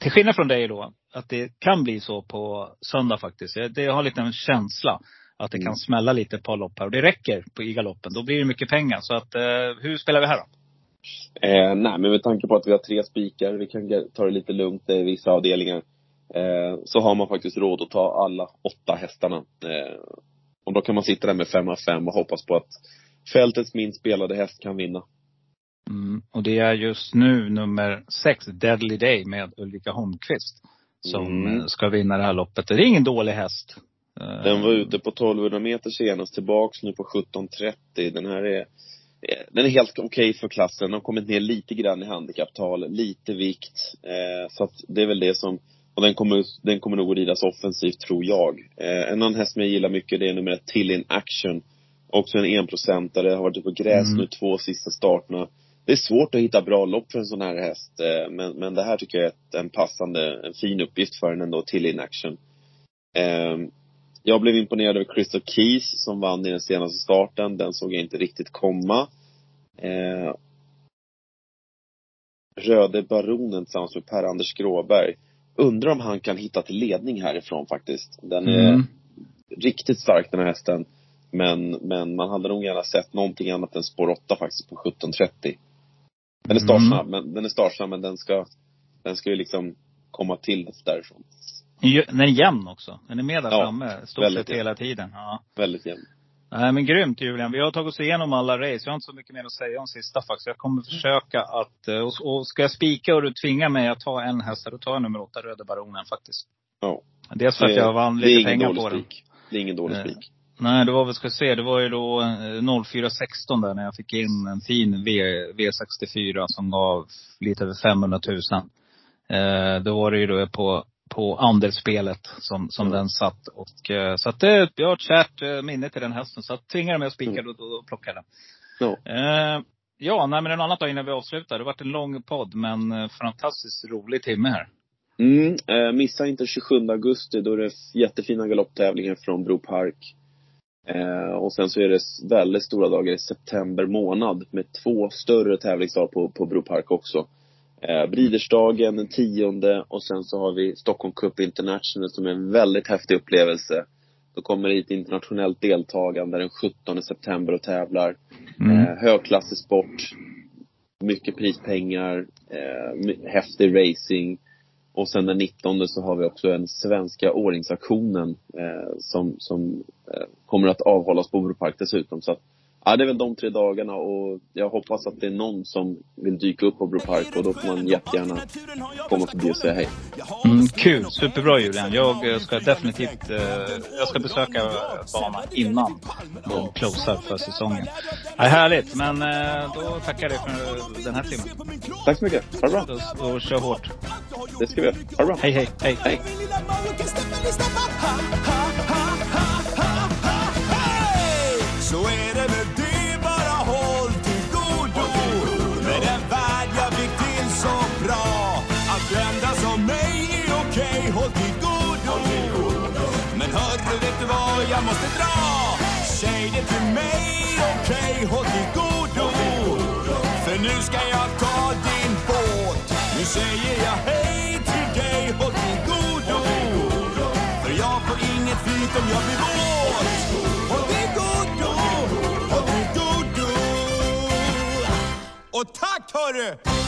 till skillnad från dig då, att det kan bli så på söndag faktiskt. Jag, det, jag har lite en känsla att det Mm. kan smälla lite på lopp här. Och det räcker på, i galoppen. Då blir det mycket pengar. Så att, eh, hur spelar vi här då? Eh, nej, men med tanke på att vi har tre spikar, vi kan ta det lite lugnt i vissa avdelningar. Eh, så har man faktiskt råd att ta alla åtta hästarna. Eh, och då kan man sitta där med fem av fem och hoppas på att fältets minst spelade häst kan vinna. Mm. Och det är just nu nummer sex, Deadly Day med Ulrika Holmqvist. Som Mm. eh, ska vinna det här loppet. Det är ingen dålig häst. Eh, Den var ute på 1200 meter senast, tillbaks nu på 17.30. Den här är, eh, den är helt okej för klassen. Den har kommit ner lite grann i handikapptal, lite vikt. Så att det är väl det som, och den kommer, den kommer nog att ridas offensivt tror jag. Eh, en annan häst som jag gillar mycket det är nummer ett, Till In Action. Också en enprocentare, har varit ute på gräs Mm. nu två sista starterna. Det är svårt att hitta bra lopp för en sån här häst. Eh, men, men det här tycker jag är en passande, en fin uppgift för den ändå, Till In Action. Eh, jag blev imponerad över Crystal Keys som vann i den senaste starten. Den såg jag inte riktigt komma. Eh, Röde Baronen tillsammans med Per-Anders Gråberg. Undrar om han kan hitta till ledning härifrån faktiskt. Den är Mm. riktigt stark den här hästen. Men, men man hade nog gärna sett någonting annat än spår 8 faktiskt på 17.30. Den är startsnabb, men, den är startsnabb men den ska, den ska ju liksom komma till därifrån. Den är jämn också. Den är med där Ja, framme stort sett jämn. hela tiden. Ja. Väldigt jämn. Nej men grymt Julian. Vi har tagit oss igenom alla race. Jag har inte så mycket mer att säga om sista faktiskt. Jag kommer försöka att, eh, och, och ska jag spika och du tvingar mig att ta en häst, då tar jag nummer åtta, Röde Baronen faktiskt. Ja. Dels för att jag vann det är lite pengar på den. Det är ingen dålig Eh, spik. Nej, det var väl, ska se, det var ju då eh, 0416 där när jag fick in en fin v, V64 som gav lite över 500 000. Eh, då var det ju då på, på andelsspelet som, som Mm. den satt. Och, eh, så att det, jag har ett kärt eh, minne till den hästen. Så att tvingar de mig att spika, Mm. då, då, plockar jag den. Ja. Eh, ja, nej men en annat då innan vi avslutar. Det har varit en lång podd, men eh, fantastiskt rolig timme här. Mm, eh, missa inte 27 augusti, då är det jättefina galopptävlingar från Bro Park. Eh, och sen så är det väldigt stora dagar i september månad med två större tävlingsdagar på, på Bro Park också. Eh, Bridersdagen den tionde och sen så har vi Stockholm Cup International som är en väldigt häftig upplevelse. Då kommer det hit internationellt deltagande den 17 september och tävlar. Mm. Eh, högklassig sport. Mycket prispengar. Eh, häftig racing. Och sen den 19 så har vi också en svenska åringsaktionen eh, som, som eh, kommer att avhållas på Bro Park dessutom. Så att, ja, det är väl de tre dagarna och jag hoppas att det är någon som vill dyka upp på Bro Park och då får man jättegärna komma förbi och säga hej. Mm, kul, superbra Julian. Jag eh, ska definitivt, eh, jag ska besöka banan innan de closar för säsongen. Ja, härligt, men eh, då tackar jag dig för den här timmen. Tack så mycket. Ha det bra. Då, då kör hårt. Det ska vi göra. Ha det bra. Hej, hej, hej. Hej. Så är det med det, bara. Håll till godo Med den värld jag fick till så bra. Att blända som mig är okej, håll till godo. Men hörru, vet du vad? Jag måste dra? Säg det till mig, okej, håll till godo. För nu ska jag ta din båt. Nu säger jag hej till dig, håll till godo. För jag får inget flyt om jag blir våt. Och tack hörru!